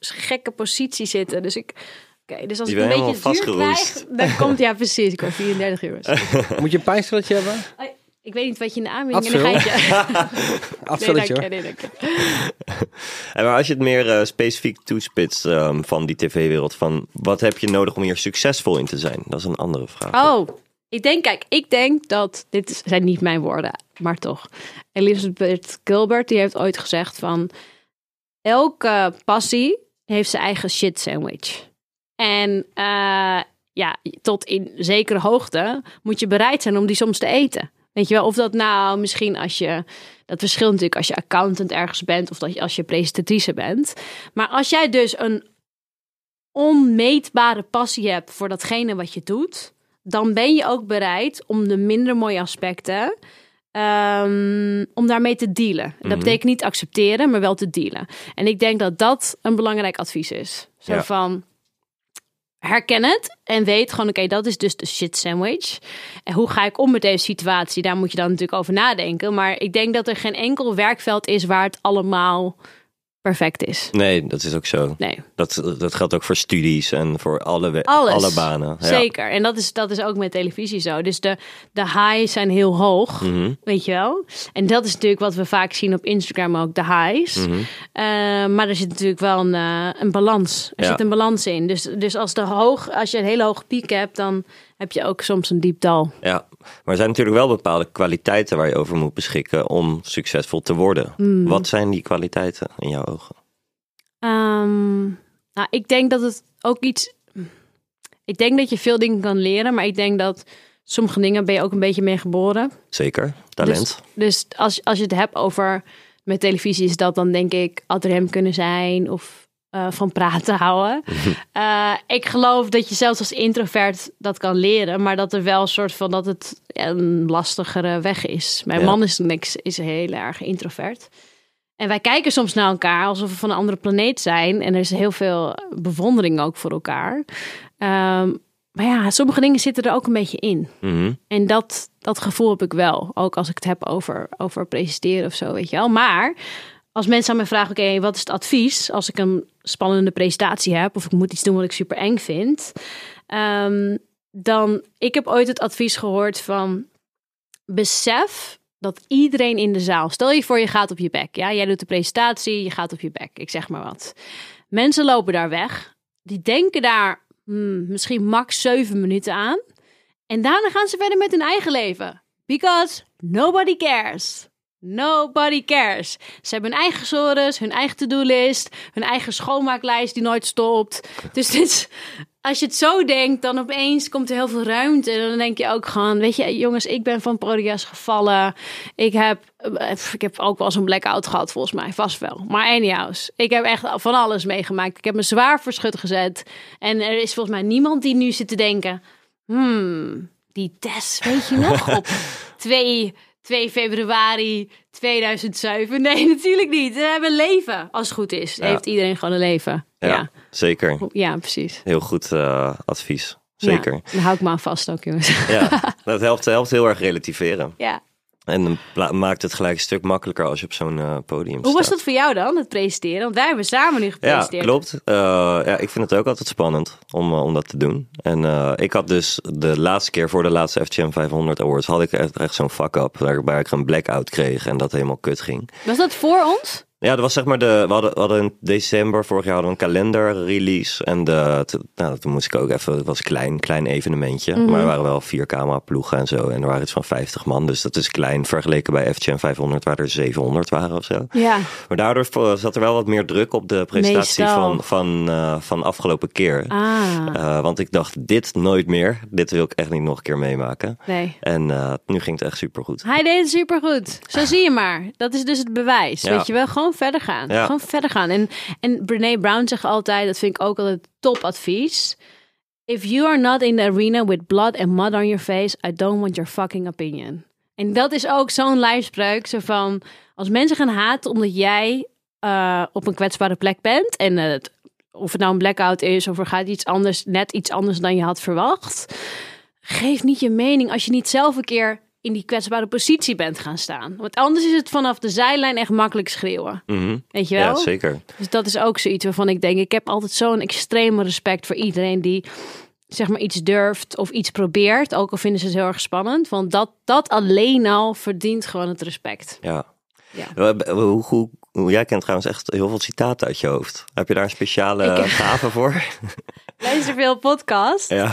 gekke positie zitten. Dus ik. Oké, dus als Je ik een beetje krijg, vastgeroest. dan komt ja precies. Ik word 34 uur. Moet je een pijnstilletje hebben? Ik weet niet wat je in de aanbieding Advil? en dan ga je. Nee, Advilletje dank je, hoor. nee, dank je. En maar als je het meer eh, specifiek toespitst ehm, van die tv-wereld, van wat heb je nodig om hier succesvol in te zijn? Dat is een andere vraag. Oh, ik denk, kijk, ik denk dat, dit zijn niet mijn woorden, maar toch. Elizabeth Gilbert, die heeft ooit gezegd van, elke passie heeft zijn eigen shit sandwich. En eh, ja, tot in zekere hoogte moet je bereid zijn om die soms te eten. Weet je wel, of dat nou misschien als je, dat verschilt natuurlijk als je accountant ergens bent of dat je, als je presentatrice bent. Maar als jij dus een onmeetbare passie hebt voor datgene wat je doet, dan ben je ook bereid om de minder mooie aspecten, ehm, om daarmee te dealen. En Dat Mhm. betekent niet accepteren, maar wel te dealen. En ik denk dat dat een belangrijk advies is. Zo Ja. van, herken het en weet gewoon, oké, dat is dus de shit sandwich. En hoe ga ik om met deze situatie? Daar moet je dan natuurlijk over nadenken. Maar ik denk dat er geen enkel werkveld is waar het allemaal perfect is. Nee, dat is ook zo. Nee. Dat, dat geldt ook voor studies en voor alle, Alles. alle banen. Ja. Zeker. En dat is, dat is ook met televisie zo. Dus de, de highs zijn heel hoog, Mhm, weet je wel. En dat is natuurlijk wat we vaak zien op Instagram ook, de highs. mhm. Eh, maar er zit natuurlijk wel een, eh, een balans. Er Ja. zit een balans in. Dus, dus als, de hoog, als je een hele hoge piek hebt, dan heb je ook soms een diep dal. Ja, maar er zijn natuurlijk wel bepaalde kwaliteiten waar je over moet beschikken om succesvol te worden. Hmm. Wat zijn die kwaliteiten in jouw ogen? Ehm, nou, ik denk dat het ook iets. Ik denk dat je veel dingen kan leren, maar ik denk dat sommige dingen ben je ook een beetje mee geboren. Zeker, talent. Dus als, als je het hebt over met televisie, is dat dan denk ik ad rem kunnen zijn of eh, van praten houden. Eh, ik geloof dat je zelfs als introvert dat kan leren, maar dat er wel een soort van dat het een lastigere weg is. Mijn Ja. man is, niks, is heel erg introvert. En wij kijken soms naar elkaar alsof we van een andere planeet zijn. En er is heel veel bewondering ook voor elkaar. Ehm, maar ja, sommige dingen zitten er ook een beetje in. Mhm. En dat, dat gevoel heb ik wel. Ook als ik het heb over, over presenteren of zo, weet je wel. Maar als mensen aan mij vragen, oké, wat is het advies als ik een spannende presentatie heb of ik moet iets doen wat ik super eng vind, Ehm, dan ik heb ooit het advies gehoord van besef dat iedereen in de zaal, stel je voor je gaat op je bek, ja, jij doet de presentatie, je gaat op je bek, ik zeg maar wat. Mensen lopen daar weg, die denken daar hmm, misschien max zeven minuten aan en daarna gaan ze verder met hun eigen leven. Because nobody cares. Nobody cares. Ze hebben hun eigen sores, hun eigen to-do-list, hun eigen schoonmaaklijst die nooit stopt. Dus dit is, als je het zo denkt, dan opeens komt er heel veel ruimte. En dan denk je ook gewoon, weet je, jongens, ik ben van podia's gevallen. Ik heb, eh, ik heb ook wel zo'n blackout gehad, volgens mij, vast wel. Maar anyhows, ik heb echt van alles meegemaakt. Ik heb me zwaar verschut gezet. En er is volgens mij niemand die nu zit te denken, hmm, die test, weet je nog, op twee 2 februari 2007. Nee, natuurlijk niet. We hebben een leven, als het goed is. Ja. Heeft iedereen gewoon een leven. Ja, Ja, zeker. ja, precies. Heel goed eh, advies. Zeker. Ja, daar hou ik me aan vast ook, jongens. Ja, dat helpt, helpt heel erg relativeren. Ja. En dan pla- maakt het gelijk een stuk makkelijker als je op zo'n eh, podium staat. Hoe was dat voor jou dan, het presenteren? Want wij hebben samen nu Ja, gepresenteerd. klopt. Uh, ja, ik vind het ook altijd spannend om, uh, om dat te doen. En ik had dus de laatste keer voor de laatste FGM 500 Awards... had ik echt, echt zo'n fuck-up waarbij ik een blackout kreeg en dat helemaal kut ging. Was dat voor ons? Ja, dat was zeg maar de. We hadden, we hadden in december vorig jaar hadden we een kalender release. En de, te- nou, toen moest ik ook even. Het was een klein, klein evenementje. Mhm. Maar er waren wel vier cameraploegen en zo. En er waren iets van 50 man. Dus dat is klein vergeleken bij FGM 500, waar er 700 waren of zo. Ja. Maar daardoor zat er wel wat meer druk op de presentatie Meestal. van, van, eh, van afgelopen keer. Ah, Eh, want ik dacht, dit nooit meer. Dit wil ik echt niet nog een keer meemaken. nee. En eh, nu ging het echt supergoed. Hij deed het supergoed. Zo zie je maar. Dat is dus het bewijs. Ja. Weet je wel, gewoon verder gaan. Ja. Gewoon verder gaan. En, en Brene Brown zegt altijd, dat vind ik ook altijd topadvies. If you are not in the arena with blood and mud on your face, I don't want your fucking opinion. En dat is ook zo'n lijfspreuk. Zo van, als mensen gaan haten omdat jij eh, op een kwetsbare plek bent. En het, of het nou een blackout is of er gaat iets anders, net iets anders dan je had verwacht. Geef niet je mening als je niet zelf een keer in die kwetsbare positie bent gaan staan. Want anders is het vanaf de zijlijn echt makkelijk schreeuwen. Mhm. Weet je wel? Ja, zeker. Dus dat is ook zoiets waarvan ik denk, ik heb altijd zo'n extreme respect voor iedereen die zeg maar iets durft of iets probeert. Ook al vinden ze het heel erg spannend. Want dat, dat alleen al verdient gewoon het respect. Ja. Ja. Eh, Hoe, hoe, hoe, jij kent trouwens echt heel veel citaten uit je hoofd. Heb je daar een speciale Ik- gave voor? Luister veel podcast. ja.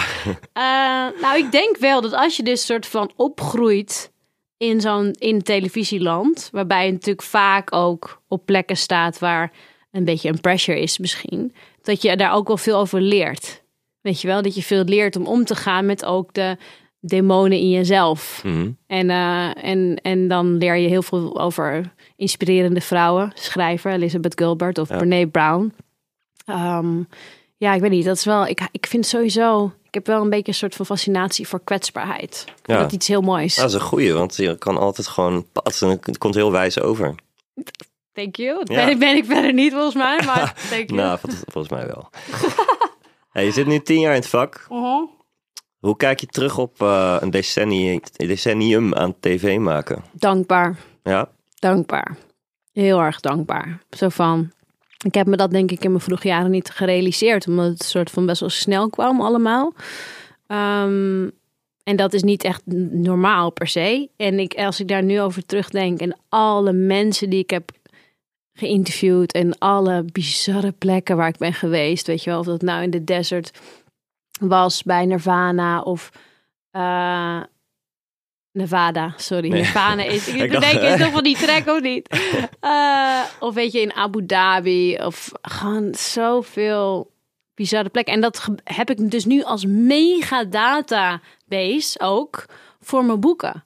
Eh, nou, ik denk wel dat als je dus soort van opgroeit in zo'n in televisieland, waarbij je natuurlijk vaak ook op plekken staat waar een beetje een pressure is misschien, dat je daar ook wel veel over leert. Weet je wel, dat je veel leert om om te gaan met ook de demonen in jezelf. Mhm. En, eh, en, en dan leer je heel veel over inspirerende vrouwen. Schrijver Elizabeth Gilbert of Ja. Brene Brown. Ehm, ja, ik weet niet. Dat is wel. Ik, ik vind sowieso. Ik heb wel een beetje een soort van fascinatie voor kwetsbaarheid. Ik vind Ja. dat iets heel moois. Dat is een goeie, want je kan altijd gewoon patsen. Het komt heel wijs over. Thank you. Dat Ja. ben, ik, ben ik verder niet volgens mij. Maar thank you. Nou, vol- volgens mij wel. hey, je zit nu tien jaar in het vak. Mhm. Hoe kijk je terug op eh, een decennium, decennium aan tv maken? Dankbaar. Ja, Dankbaar. Heel erg dankbaar. Zo van. Ik heb me dat denk ik in mijn vroege jaren niet gerealiseerd. Omdat het soort van best wel snel kwam allemaal. Ehm, en dat is niet echt normaal per se. En ik, als ik daar nu over terugdenk. En alle mensen die ik heb geïnterviewd. En alle bizarre plekken waar ik ben geweest. Weet je wel, of dat nou in de desert was bij Nirvana of... eh, Nevada, sorry. Nee. Nirvana is. Ik, Ik bedenk is nog van die track of niet. Eh, of weet je, in Abu Dhabi. Of gewoon zoveel bizarre plekken. En dat heb ik dus nu als mega database ook voor mijn boeken.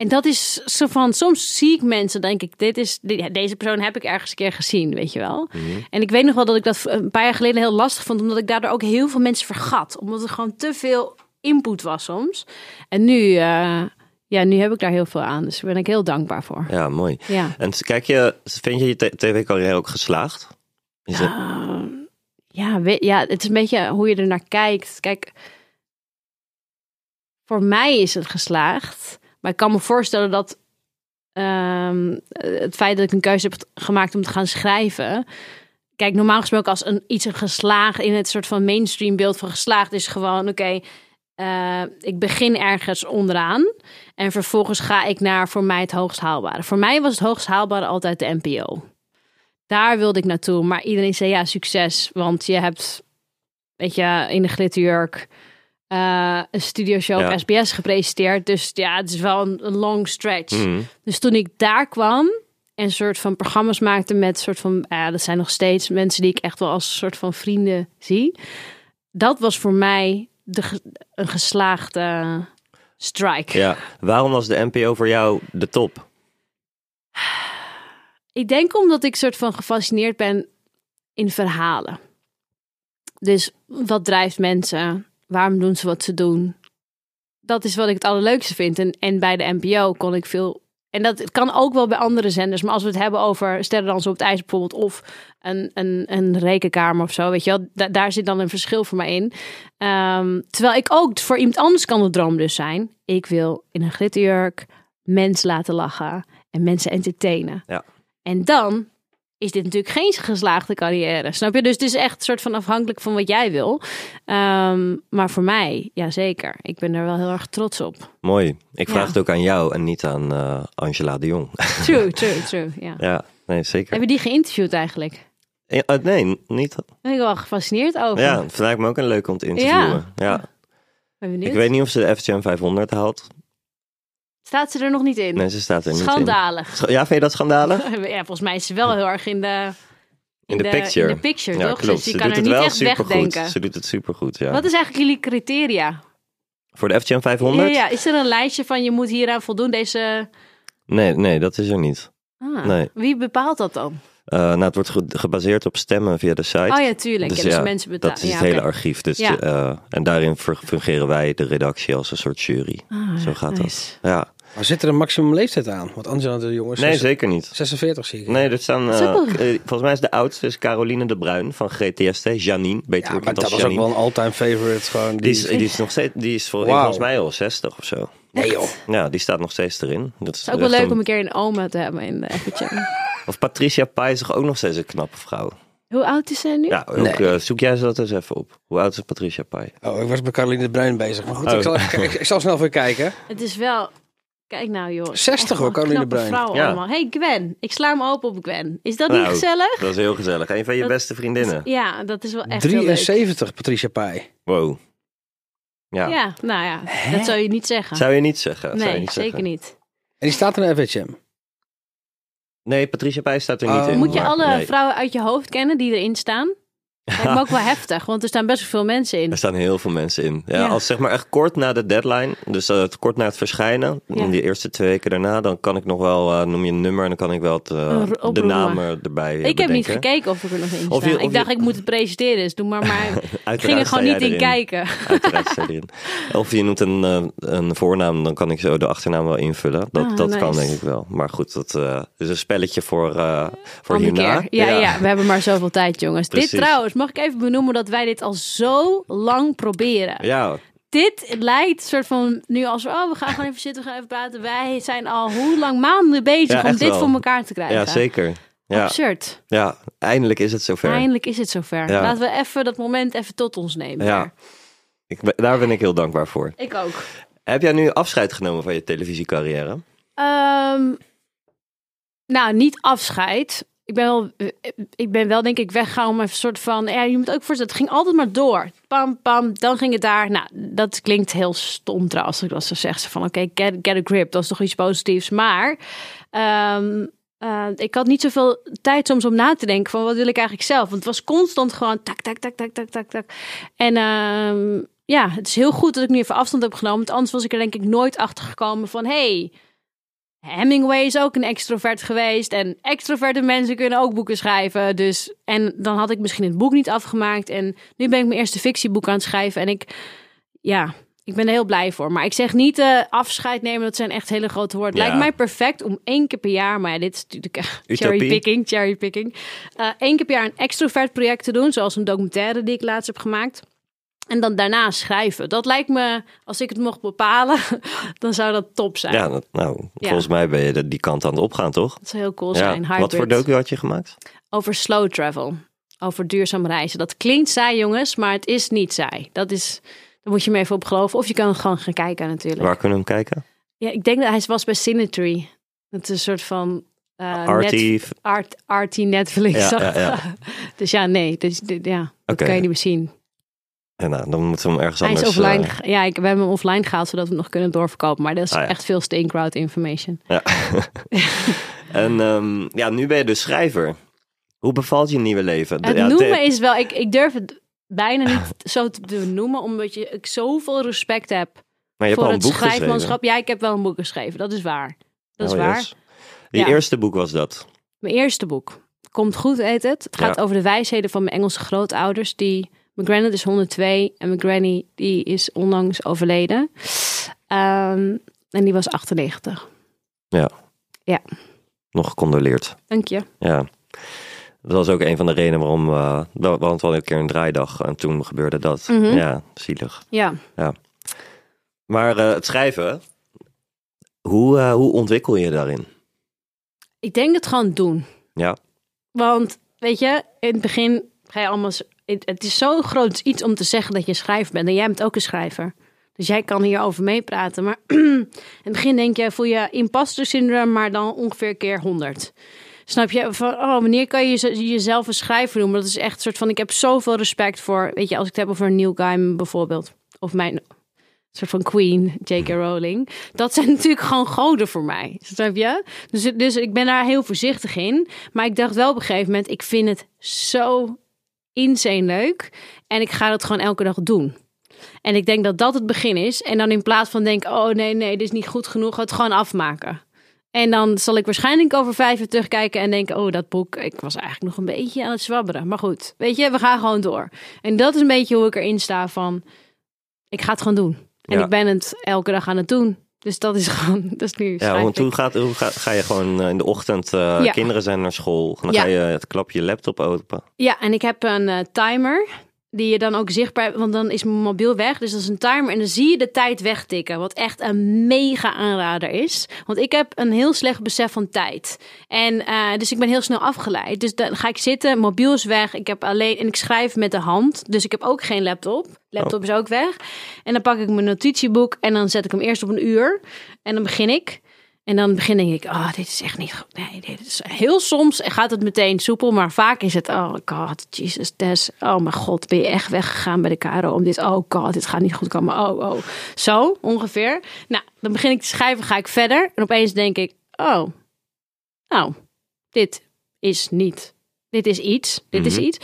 En dat is zo van, soms zie ik mensen, denk ik, dit is, ja, deze persoon heb ik ergens een keer gezien, weet je wel. En ik weet nog wel dat ik dat een paar jaar geleden heel lastig vond, omdat ik daardoor ook heel veel mensen vergat. Omdat er gewoon te veel input was soms. En nu, eh, ja, nu heb ik daar heel veel aan. Dus daar ben ik heel dankbaar voor. ja, mooi. Ja. En kijk je, vind je je tv-carrière ook geslaagd? Is het, Uh, ja, ja, het is een beetje hoe je er naar kijkt. Kijk, voor mij is het geslaagd. Maar ik kan me voorstellen dat ehm, het feit dat ik een keuze heb gemaakt om te gaan schrijven. Kijk, normaal gesproken als een, iets een geslaagd in het soort van mainstream beeld van geslaagd is gewoon oké. eh, ik begin ergens onderaan en vervolgens ga ik naar voor mij het hoogst haalbare. Voor mij was het hoogst haalbare altijd de NPO. Daar wilde ik naartoe, maar iedereen zei ja, succes, want je hebt, weet je, in de glitterjurk eh, een studioshow Ja. op SBS gepresenteerd. Dus ja, het is wel een, een long stretch. Mhm. Dus toen ik daar kwam en soort van programma's maakte met soort van, ja, dat zijn nog steeds mensen die ik echt wel als soort van vrienden zie. Dat was voor mij de, een geslaagde strike. Ja. Waarom was de NPO voor jou de top? Ik denk omdat ik soort van gefascineerd ben in verhalen. Dus wat drijft mensen? Waarom doen ze wat ze doen? Dat is wat ik het allerleukste vind. En, en bij de NPO kon ik veel. En dat kan ook wel bij andere zenders. Maar als we het hebben over Sterrendansen op het IJs bijvoorbeeld. Of een, een, een rekenkamer of zo. Weet je wel. da- daar zit dan een verschil voor mij in. Ehm, terwijl ik ook, voor iemand anders kan de droom dus zijn. Ik wil in een glitterjurk mensen laten lachen. En mensen entertainen. Ja. En dan is dit natuurlijk geen geslaagde carrière. Snap je? Dus het is echt een soort van afhankelijk van wat jij wil. Ehm, maar voor mij, ja zeker. Ik ben er wel heel erg trots op. Mooi. Ik vraag Ja. het ook aan jou en niet aan eh, Angela de Jong. True, true, true. Ja. ja, nee, zeker. Heb je die geïnterviewd eigenlijk? Ja, eh, nee, niet. Daar ben ik wel gefascineerd over. Ja, het lijkt me ook een leuk om te interviewen. Ja. Benieuwd. Ik weet niet of ze de FTM 500 haalt. Staat ze er nog niet in? Nee, ze staat er niet in. Schandalig. Scha- Ja, vind je dat schandalig? Ja, volgens mij is ze wel heel erg in de, In de picture. In de picture, Ja, toch? klopt. Dus je Ze kan doet er het niet echt wegdenken. Ze doet het supergoed, ja. Wat is eigenlijk jullie criteria? Voor de FTM Ja, 500? ja, is er een lijstje van je moet hieraan voldoen, deze... Nee, nee, dat is er niet. Ah, Nee. Wie bepaalt dat dan? Eh, nou, het wordt ge- gebaseerd op stemmen via de site. Oh ja, tuurlijk. Dus ja, dus ja, mensen betalen. Dat is ja, het hele archief. Dus, eh, en daarin fun- fungeren wij, de redactie, als een soort jury. Ah, Zo gaat nice. dat. Ja. Maar zit er een maximum leeftijd aan? Want Angela de Jong is Nee, zes- zeker niet. 46 zie ik. Nee, er staan. Dat ook eh, wel- eh, volgens mij is de oudste is Caroline de Bruin van GTST. Janine, beter ja, maar dat was ook wel een all-time favorite. Gewoon, Die is, die is nog steeds, die is Wauw. volgens mij al 60 of zo. Nee joh. Ja, die staat nog steeds erin. Dat is is ook wel leuk om een keer een oma te hebben in de FHM. Of Patricia Pai is toch ook nog steeds een knappe vrouw? Hoe oud is zij nu? Ja, ook, Nee. eh, zoek jij ze dat eens even op. Hoe oud is Patricia Pai? Oh, ik was bij Caroline de Bruin bezig. Maar goed, Oh. ik, zal ik, ik zal snel even kijken. Het is wel... Kijk nou joh. 60 Echt hoor, wel Caroline Bruin. vrouwen Ja. allemaal. Hey Gwen, ik sla hem open op Gwen. Is dat Nou, niet gezellig? Dat is heel gezellig. Een van je Dat- beste vriendinnen. Ja, dat is wel echt heel leuk. 73, Patricia Pai. Wow. Ja. Ja, nou ja, dat zou je niet zeggen. Zou je niet zeggen? Nee, niet zeker zeggen. niet. En die staat in de FHM. Nee, Patricia Pai staat er niet Oh. in. Moet je maar- alle nee. vrouwen uit je hoofd kennen die erin staan? Lijkt me ook wel heftig, want er staan best wel veel mensen in. Er staan heel veel mensen in. Ja, Ja. Als zeg maar echt kort na de deadline, dus eh, kort na het verschijnen, Ja. in die eerste twee weken daarna, dan kan ik nog wel, eh, noem je een nummer en dan kan ik wel het, eh, de namen erbij Ik heb niet gekeken of ik er nog in Of sta. je- of ik dacht, je- ik moet het presenteren, dus doe maar maar. ik ging er gewoon niet in kijken. Uiteraard erin. Of je noemt een, een voornaam, dan kan ik zo de achternaam wel invullen. Dat, Ah, dat kan denk ik wel. Maar goed, dat is een spelletje voor, voor Andere hierna. keer. Ja, ja. we hebben maar zoveel tijd, jongens. Precies. Dit trouwens, mag ik even benoemen dat wij dit al zo lang proberen. Ja, Dit lijkt soort van nu als oh, we gaan gewoon even zitten, we gaan even praten. Wij zijn al hoe lang maanden bezig Ja, om dit wel. voor elkaar te krijgen. ja zeker. Ja, Absurd. ja, eindelijk is het zover. Eindelijk is het zover. Ja. Laten we even dat moment even tot ons nemen. Ja, ik, daar ben ik heel dankbaar voor. Ik ook. Heb jij nu afscheid genomen van je televisiecarrière? Ehm, nou, niet afscheid. Ik ben, wel, ik ben wel denk ik weggegaan om een soort van... Ja, je moet ook voorstellen, het ging altijd maar door. Pam, pam, dan ging het daar. Nou, dat klinkt heel stom trouwens. Als ik dat zo zeg. Van oké, get, get a grip. Dat is toch iets positiefs. Maar ehm, eh, ik had niet zoveel tijd soms om na te denken van wat wil ik eigenlijk zelf. Want het was constant gewoon tak, tak, tak, tak, tak, tak, tak. En ehm, ja, het is heel goed dat ik nu even afstand heb genomen. Want anders was ik er denk ik nooit achter gekomen van... Hey, Hemingway is ook een extrovert geweest. En extroverte mensen kunnen ook boeken schrijven. Dus, en dan had ik misschien het boek niet afgemaakt. En nu ben ik mijn eerste fictieboek aan het schrijven. En ik, ja, ik ben er heel blij voor. Maar ik zeg niet eh, afscheid nemen, dat zijn echt hele grote woorden. Ja. Lijkt mij perfect om één keer per jaar, maar ja, dit is natuurlijk Utopie. cherrypicking, cherrypicking. Eh Eén keer per jaar een extrovert project te doen. Zoals een documentaire die ik laatst heb gemaakt. En dan daarna schrijven. Dat lijkt me, als ik het mocht bepalen, dan zou dat top zijn. Ja, dat- nou, Ja. volgens mij ben je die kant aan het opgaan, toch? Dat zou heel cool Ja. zijn. Wat voor docu had je gemaakt? Over slow travel. Over duurzaam reizen. Dat klinkt saai, jongens, maar het is niet saai. Dat is, daar moet je me even op geloven. Of je kan gewoon gaan kijken natuurlijk. Waar kunnen we hem kijken? Ja, ik denk dat hij was bij Cinetree. Dat is een soort van... Artie. net- art, arty Netflix. Ja, ja, ja. dus ja, nee. Dus, ja, dat kan je niet meer zien. En nou, dan moeten we hem ergens Hij is anders... offline. eh, ja, ik, we hebben hem offline gehaald zodat we nog kunnen doorverkopen. Maar dat is Ah, ja. echt veel stay crowd information. Ja. en ehm, ja, nu ben je dus schrijver. Hoe bevalt je nieuwe leven? Het Ja, noemen de- is wel... Ik, ik durf het bijna niet zo te noemen, omdat je, ik zoveel respect heb maar je hebt voor al een het boek geschreven. schrijfmanschap. Ja, ik heb wel een boek geschreven. Dat is waar. Dat is Oh, waar. yes. Ja. eerste boek was dat. Mijn eerste boek. Komt goed, heet het. Het gaat Ja. over de wijsheden van mijn Engelse grootouders. Die, mijn granddad is 102 en mijn granny die is onlangs overleden. Ehm, en die was 98. Nog gecondoleerd. Dank je. Ja. Dat was ook een van de redenen waarom... eh we we hadden een keer een draaidag en toen gebeurde dat. Mhm. Ja, zielig. Ja. Maar eh, het schrijven, hoe, eh, hoe ontwikkel je je daarin? Ik denk het gewoon doen. Ja. Want, weet je, in het begin ga je allemaal... Het, is zo'n groot iets om te zeggen dat je schrijver bent. En jij bent ook een schrijver. Dus jij kan hierover meepraten. Maar in het begin denk je, voel je imposter syndroom, maar dan ongeveer keer 100. Snap je? Van, oh, wanneer kan je ze- jezelf een schrijver noemen? Dat is echt een soort van, ik heb zoveel respect voor, weet je, als ik het heb over Neil Gaiman bijvoorbeeld. Of mijn soort van queen, J.K. Rowling. Dat zijn natuurlijk gewoon goden voor mij. Snap je? Dus, dus ik ben daar heel voorzichtig in. Maar ik dacht wel op een gegeven moment, ik vind het zo insane leuk. En ik ga dat gewoon elke dag doen. En ik denk dat dat het begin is. En dan in plaats van denken, oh nee, nee, dit is niet goed genoeg, het gewoon afmaken. En dan zal ik waarschijnlijk over vijf jaar terugkijken en denken, oh dat boek, ik was eigenlijk nog een beetje aan het zwabberen. Maar goed, weet je, we gaan gewoon door. En dat is een beetje hoe ik erin sta van, ik ga het gewoon doen. En Ja. ik ben het elke dag aan het doen. Dus dat is gewoon, dat is nu Ja, want hoe, gaat, hoe ga, ga je gewoon eh, in de ochtend, eh, Ja. kinderen zijn naar school, dan Ja. ga je het klap je laptop open. Ja, en ik heb een eh, timer die je dan ook zichtbaar, want dan is mijn mobiel weg. Dus dat is een timer en dan zie je de tijd wegtikken, wat echt een mega aanrader is. Want ik heb een heel slecht besef van tijd. En eh, dus ik ben heel snel afgeleid. Dus dan ga ik zitten, mobiel is weg. Ik heb alleen en ik schrijf met de hand, dus ik heb ook geen laptop. Laptop is ook weg. En dan pak ik mijn notitieboek en dan zet ik hem eerst op een uur en dan begin ik. En dan begin denk ik, oh, dit is echt niet goed. Nee, dit is heel soms gaat het meteen soepel, maar vaak is het, oh god, Jesus, Tess, oh mijn god, ben je echt weggegaan bij de Karo om dit, oh god, dit gaat niet goed komen, oh, oh. Zo, ongeveer. Nou, dan begin ik te schrijven, ga ik verder en opeens denk ik, oh, nou, dit is niet, dit is iets, dit is Mhm. iets.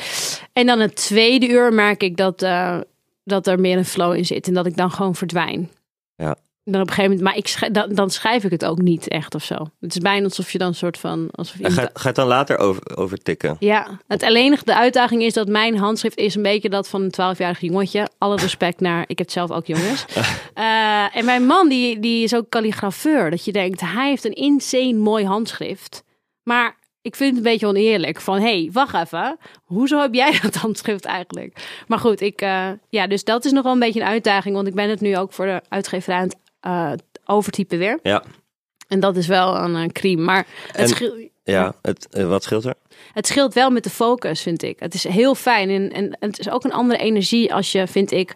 En dan het tweede uur merk ik dat, eh, dat er meer een flow in zit en dat ik dan gewoon verdwijn. Ja. Dan op een gegeven moment, maar ik schrijf, dan, dan schrijf ik het ook niet echt of zo. Het is bijna alsof je dan een soort van. Alsof ga, iemand- ga je het dan later over, over tikken? ja, het alleen de uitdaging is dat mijn handschrift is een beetje dat van een 12-jarig jongetje. Alle respect naar, ik heb zelf ook jongens. Eh, en mijn man, die, die is ook kalligrafeur. Dat je denkt, hij heeft een insane mooi handschrift. Maar ik vind het een beetje oneerlijk. Van, hé, hey, wacht even. Hoezo heb jij dat handschrift eigenlijk? Maar goed, ik, eh, ja, dus dat is nog wel een beetje een uitdaging. Want ik ben het nu ook voor de uitgeverij aan het eh, overtypen weer. Ja, En dat is wel een eh, crime. Maar het, En- scheelt, ja het, eh, wat scheelt er? het scheelt wel met de focus, vind ik. Het is heel fijn. En, en het is ook een andere energie als je, vind ik,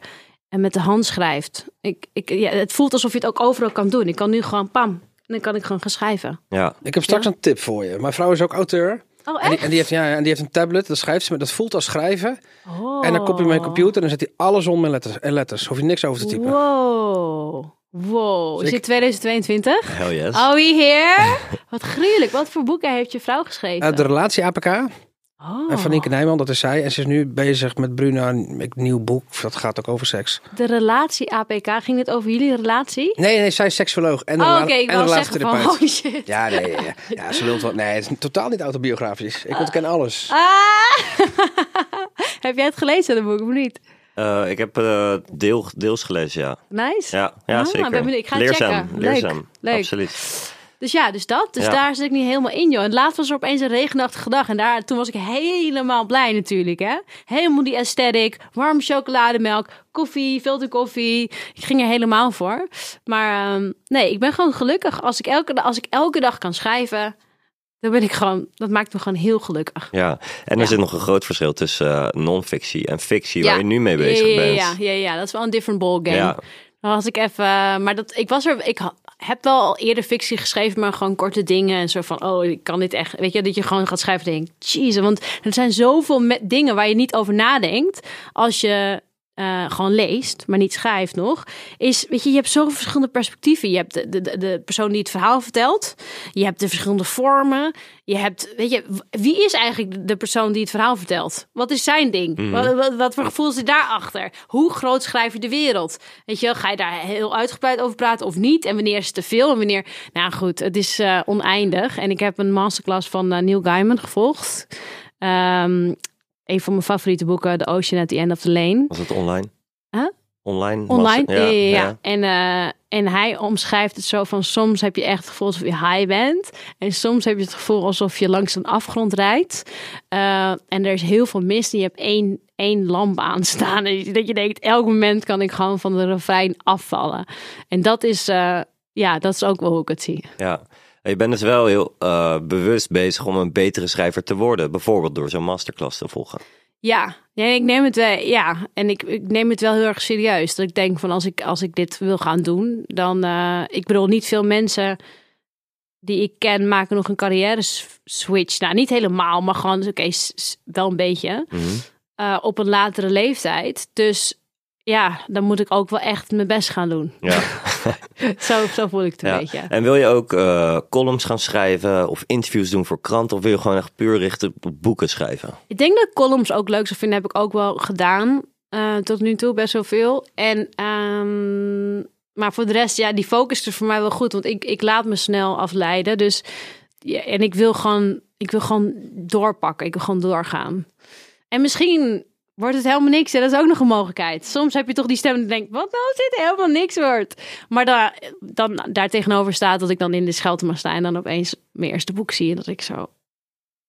en met de hand schrijft. Ik, ik, ja, het voelt alsof je het ook overal kan doen. Ik kan nu gewoon pam. En dan kan ik gewoon gaan schrijven. Ja, Ik heb straks Ja. een tip voor je. Mijn vrouw is ook auteur. Oh, En die, echt? en die heeft, ja, en die heeft een tablet, dat schrijft ze met, dat voelt als schrijven. Oh. En dan kop je met je computer en dan zet hij alles om met letters. En letters. Hoef je niks over te typen. Wow. Wow. Is ik- het 2022? hell yes. Are we here? Wat gruwelijk. Wat voor boeken heeft je vrouw geschreven? Eh, de relatie APK. oh. En van Nienke Nijman, dat is zij. En ze is nu bezig met Bruna, een nieuw boek. Dat gaat ook over seks. De relatie APK. Ging het over jullie relatie? Nee, nee, zij is seksoloog en Oh, oké. ik en een wil zeggen van, oh shit. Ja, nee, ja, ja, ze lult wat. Nee, het is totaal niet autobiografisch. Ik ontken alles. Ah! heb jij het gelezen, dat boek, of niet? Eh, ik heb eh, deel, deels gelezen, ja. Nice. Ja, ja Ah, zeker. ben. Ik ga leerzaam, checken. Leuk, leerzaam. leuk. Absoluut. Dus ja, dus dat. Dus Ja. daar zit ik niet helemaal in, joh. En laatst was er opeens een regenachtige dag. En daar, toen was ik helemaal blij natuurlijk, hè. Helemaal die aesthetic. Warme chocolademelk, koffie, filterkoffie. Ik ging er helemaal voor. Maar ehm, nee, ik ben gewoon gelukkig. Als ik, elke, als ik elke dag kan schrijven, dan ben ik gewoon... Dat maakt me gewoon heel gelukkig. Ja, en er Ja. zit nog een groot verschil tussen eh, non-fictie en fictie, Ja. waar je nu mee bezig ja, ja, bent. Ja, ja, ja, dat is wel een different ballgame. Ja. Dan was ik even, maar dat, ik was er, ik heb wel al eerder fictie geschreven, maar gewoon korte dingen en zo van, oh, ik kan dit echt, weet je, dat je gewoon gaat schrijven en denkt, jeez, want er zijn zoveel dingen waar je niet over nadenkt als je eh, gewoon leest, maar niet schrijft nog, is, weet je, je hebt zoveel verschillende perspectieven. Je hebt de, de, de- persoon die het verhaal vertelt, je hebt de verschillende vormen, je hebt, weet je, wie is eigenlijk de- persoon die het verhaal vertelt? Wat is zijn ding? Wat, wat, wat voor gevoel zit daarachter? Hoe groot schrijf je de wereld? Weet je, ga je daar heel uitgebreid over praten of niet? En wanneer is het te veel? En wanneer, nou goed, het is eh, oneindig. En ik heb een masterclass van eh, Neil Gaiman gevolgd. Ehm, een van mijn favoriete boeken, The Ocean at the End of the Lane. Was het online? Huh? Online? Online? Ja, ja, ja. En, eh, en hij omschrijft het zo van soms heb je echt het gevoel alsof je high bent. En soms heb je het gevoel alsof je langs een afgrond rijdt. Eh, en er is heel veel mist. En je hebt één, één lamp aanstaan. En dat je denkt, elk moment kan ik gewoon van de refrein afvallen. En dat is, eh, ja, dat is ook wel hoe ik het zie. Ja. Je bent dus wel heel eh, bewust bezig om een betere schrijver te worden. Bijvoorbeeld door zo'n masterclass te volgen. Ja, ja ik neem het wel. Ja, en ik, ik neem het wel heel erg serieus. Dat ik denk van als ik, als ik dit wil gaan doen, dan. eh, ik bedoel, niet veel mensen die ik ken maken nog een carrière switch. Nou, niet helemaal, maar gewoon, oké, wel een beetje. Mhm. eh, op een latere leeftijd. Dus ja, dan moet ik ook wel echt mijn best gaan doen. Ja. Zo, zo voel ik het een ja. beetje. En wil je ook eh, columns gaan schrijven of interviews doen voor kranten? Of wil je gewoon echt puur richten op boeken schrijven? Ik denk dat columns ook leuk zou vinden. Heb ik ook wel gedaan. eh, tot nu toe best wel veel. En, ehm, maar voor de rest, ja, die focus is voor mij wel goed. Want ik, ik laat me snel afleiden. Dus, ja, en ik wil gewoon, ik wil gewoon doorpakken. Ik wil gewoon doorgaan. En misschien wordt het helemaal niks. En dat is ook nog een mogelijkheid. Soms heb je toch die stem en denkt, wat nou als dit helemaal niks wordt. Maar daar, dan daar tegenover staat dat ik dan in de schelte mag staan. En dan opeens mijn eerste boek zie. En dat ik zo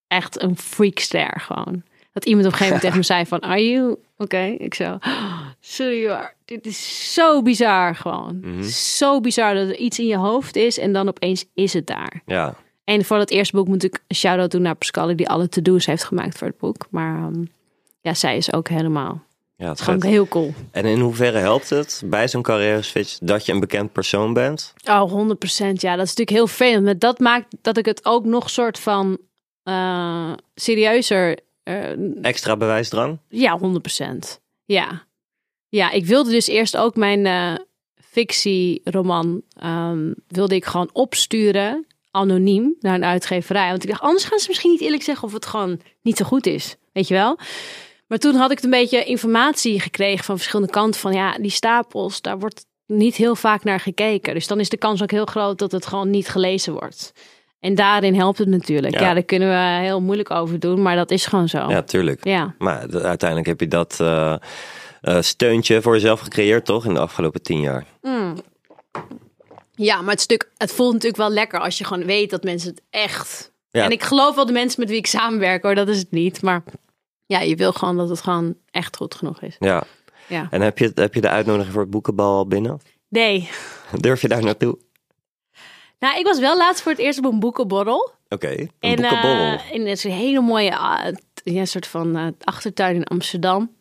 echt een freakster gewoon. Dat iemand op een gegeven moment tegen me zei van, are you oké? Ik zo, "Oh, sorry hoor, dit is zo bizar gewoon. Mhm. Zo bizar dat er iets in je hoofd is en dan opeens is het daar. Ja. En voor dat eerste boek moet ik een shout-out doen naar Pascal die alle to-do's heeft gemaakt voor het boek. Maar ehm, ja, zij is ook helemaal Ja, het gewoon vet. heel cool. En in hoeverre helpt het bij zo'n carrière switch dat je een bekend persoon bent? Oh, 100%. Ja, dat is natuurlijk heel veel. Maar dat maakt dat ik het ook nog soort van eh, serieuzer. eh, Extra bewijsdrang? ja, 100%. Ja. Ja, ik wilde dus eerst ook mijn eh fictieroman ehm, wilde ik gewoon opsturen anoniem naar een uitgeverij. Want ik dacht, anders gaan ze misschien niet eerlijk zeggen of het gewoon niet zo goed is. Weet je wel? Maar toen had ik een beetje informatie gekregen van verschillende kanten. Van ja, die stapels, daar wordt niet heel vaak naar gekeken. Dus dan is de kans ook heel groot dat het gewoon niet gelezen wordt. En daarin helpt het natuurlijk. Ja. Ja, daar kunnen we heel moeilijk over doen, maar dat is gewoon zo. Ja, tuurlijk. ja. Maar uiteindelijk heb je dat eh, eh, steuntje voor jezelf gecreëerd, toch? In de afgelopen tien jaar. Ja, maar het, stuk, het voelt natuurlijk wel lekker als je gewoon weet dat mensen het echt. Ja. En ik geloof wel de mensen met wie ik samenwerk hoor, dat is het niet. Maar ja, je wil gewoon dat het gewoon echt goed genoeg is. Ja. Ja. En heb je, heb je de uitnodiging voor het boekenbal al binnen? Nee. Durf je daar naartoe? Nou, ik was wel laatst voor het eerst op een boekenborrel. Oké, een En boekenborrel. eh, in een hele mooie t- ja, soort van eh, achtertuin in Amsterdam.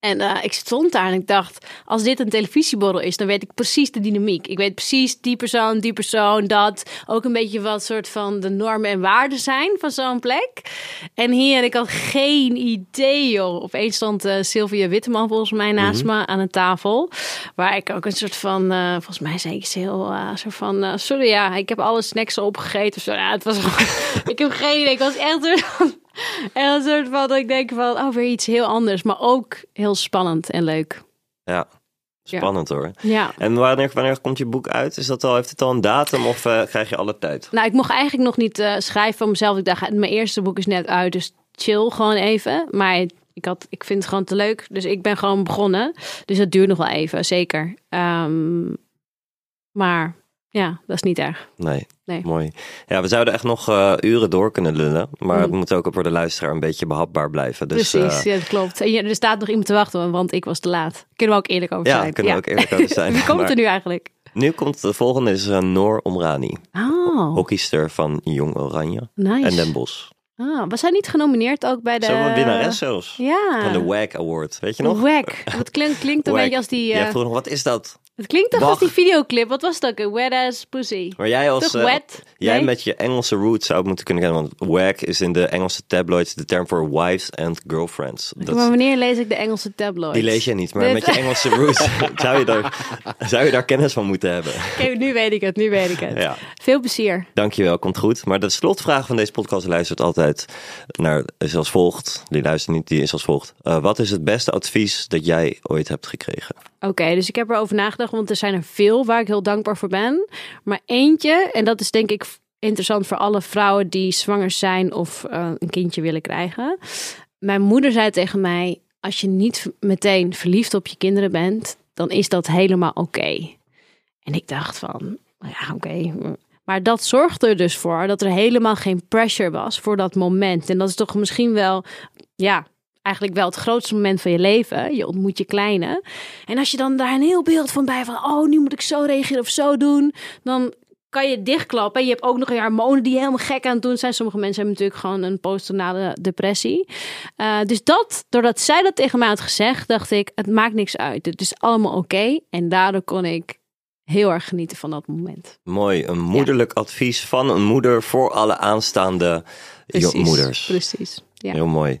En eh, ik stond daar en ik dacht, als dit een televisieborrel is, dan weet ik precies de dynamiek. Ik weet precies die persoon, die persoon, dat. Ook een beetje wat soort van de normen en waarden zijn van zo'n plek. En hier, ik had geen idee, joh. Opeens stond eh, Sylvia Witteman volgens mij naast me aan een tafel. Waar ik ook een soort van, eh, volgens mij zei ik heel, soort van, sorry ja, ik heb alle snacks opgegeten. of Zo. Ja, het was ik heb geen idee. Ik was echt echt een soort van, dat ik denk van, oh, weer iets heel anders. Maar ook heel spannend en leuk. Ja, spannend hoor. Ja. En wanneer, wanneer komt je boek uit? Is dat al, heeft het al een datum of eh, krijg je alle tijd? Nou, ik mocht eigenlijk nog niet eh, schrijven van mezelf. Ik dacht, mijn eerste boek is net uit, dus chill gewoon even. Maar ik, had, ik vind het gewoon te leuk, dus ik ben gewoon begonnen. Dus dat duurt nog wel even, zeker. Ehm, maar Ja, dat is niet erg. Nee. Nee. Mooi. Ja, we zouden echt nog eh, uren door kunnen lullen. Maar Mm. het moet ook voor de luisteraar een beetje behapbaar blijven. Dus, Precies, eh, ja, dat klopt. En er staat nog iemand te wachten, want ik was te laat. Kunnen we ook eerlijk over ja, zijn. kunnen we ook eerlijk over zijn. Wie komt er nu eigenlijk? Nu komt de volgende is uh, Noor Omrani. Oh, Hockeyster van Jong Oranje nice. en Den Bosch. Ah, was hij niet genomineerd ook bij de... Zo een winnares zelfs. Ja. Van de WAG Award. Weet je nog? Wack. Dat klinkt, klinkt een WAG. beetje als die... Jij eh, vroeg nog, wat is dat? Het klinkt toch als die videoclip. Wat was het ook? Een wet ass pussy. Maar jij als... Eh, wet? Jij Nee? met je Engelse roots zou het moeten kunnen kennen. Want WAG is in de Engelse tabloids de term voor wives and girlfriends. Dat, Maar wanneer lees ik de Engelse tabloids? die lees je niet, maar Dit- met je Engelse roots zou je, daar, zou je daar kennis van moeten hebben. Oké, nu weet ik het, nu weet ik het. Ja. Veel plezier. Dankjewel, komt goed. Maar de slotvraag van deze podcast luistert altijd naar, is als volgt. Die luistert niet, die is als volgt. Eh, wat is het beste advies dat jij ooit hebt gekregen? Oké, dus ik heb erover nagedacht, want er zijn er veel waar ik heel dankbaar voor ben. Maar eentje, en dat is denk ik interessant voor alle vrouwen die zwanger zijn of eh, een kindje willen krijgen. Mijn moeder zei tegen mij: als je niet meteen verliefd op je kinderen bent, dan is dat helemaal oké. En ik dacht van, ja, oké. Maar dat zorgde er dus voor dat er helemaal geen pressure was voor dat moment. En dat is toch misschien wel, ja, eigenlijk wel het grootste moment van je leven. Je ontmoet je kleine. En als je dan daar een heel beeld van bij van, oh, nu moet ik zo reageren of zo doen, dan kan je dichtklappen. En je hebt ook nog je hormonen die helemaal gek aan het doen zijn. Sommige mensen hebben natuurlijk gewoon een postnatale depressie. Eh, dus dat, doordat zij dat tegen mij had gezegd, dacht ik, het maakt niks uit. Het is allemaal oké. En daardoor kon ik heel erg genieten van dat moment. Mooi, een moederlijk advies van een moeder voor alle aanstaande jo- moeders. Precies. Ja. Heel mooi.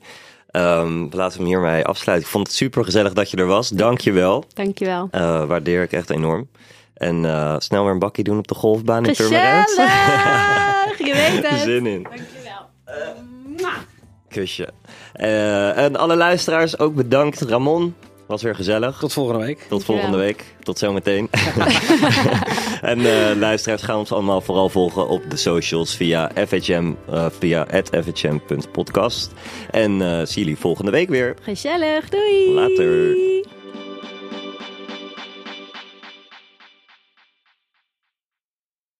Ehm, laten we hem hiermee afsluiten. Ik vond het super gezellig dat je er was. Dank je wel. Dankjewel. Eh waardeer ik echt enorm. En eh, snel weer een bakkie doen op de golfbaan in Purmerend. Je weet het. Zin in. Dankjewel. Kusje. Eh, en alle luisteraars ook bedankt. Ramon, was weer gezellig. Tot volgende week. Tot volgende week. Tot zometeen. en eh, luisteraars gaan ons allemaal vooral volgen op de socials via FHM, eh, via fhm.podcast. En eh zie jullie volgende week weer. Gezellig. Doei. Later.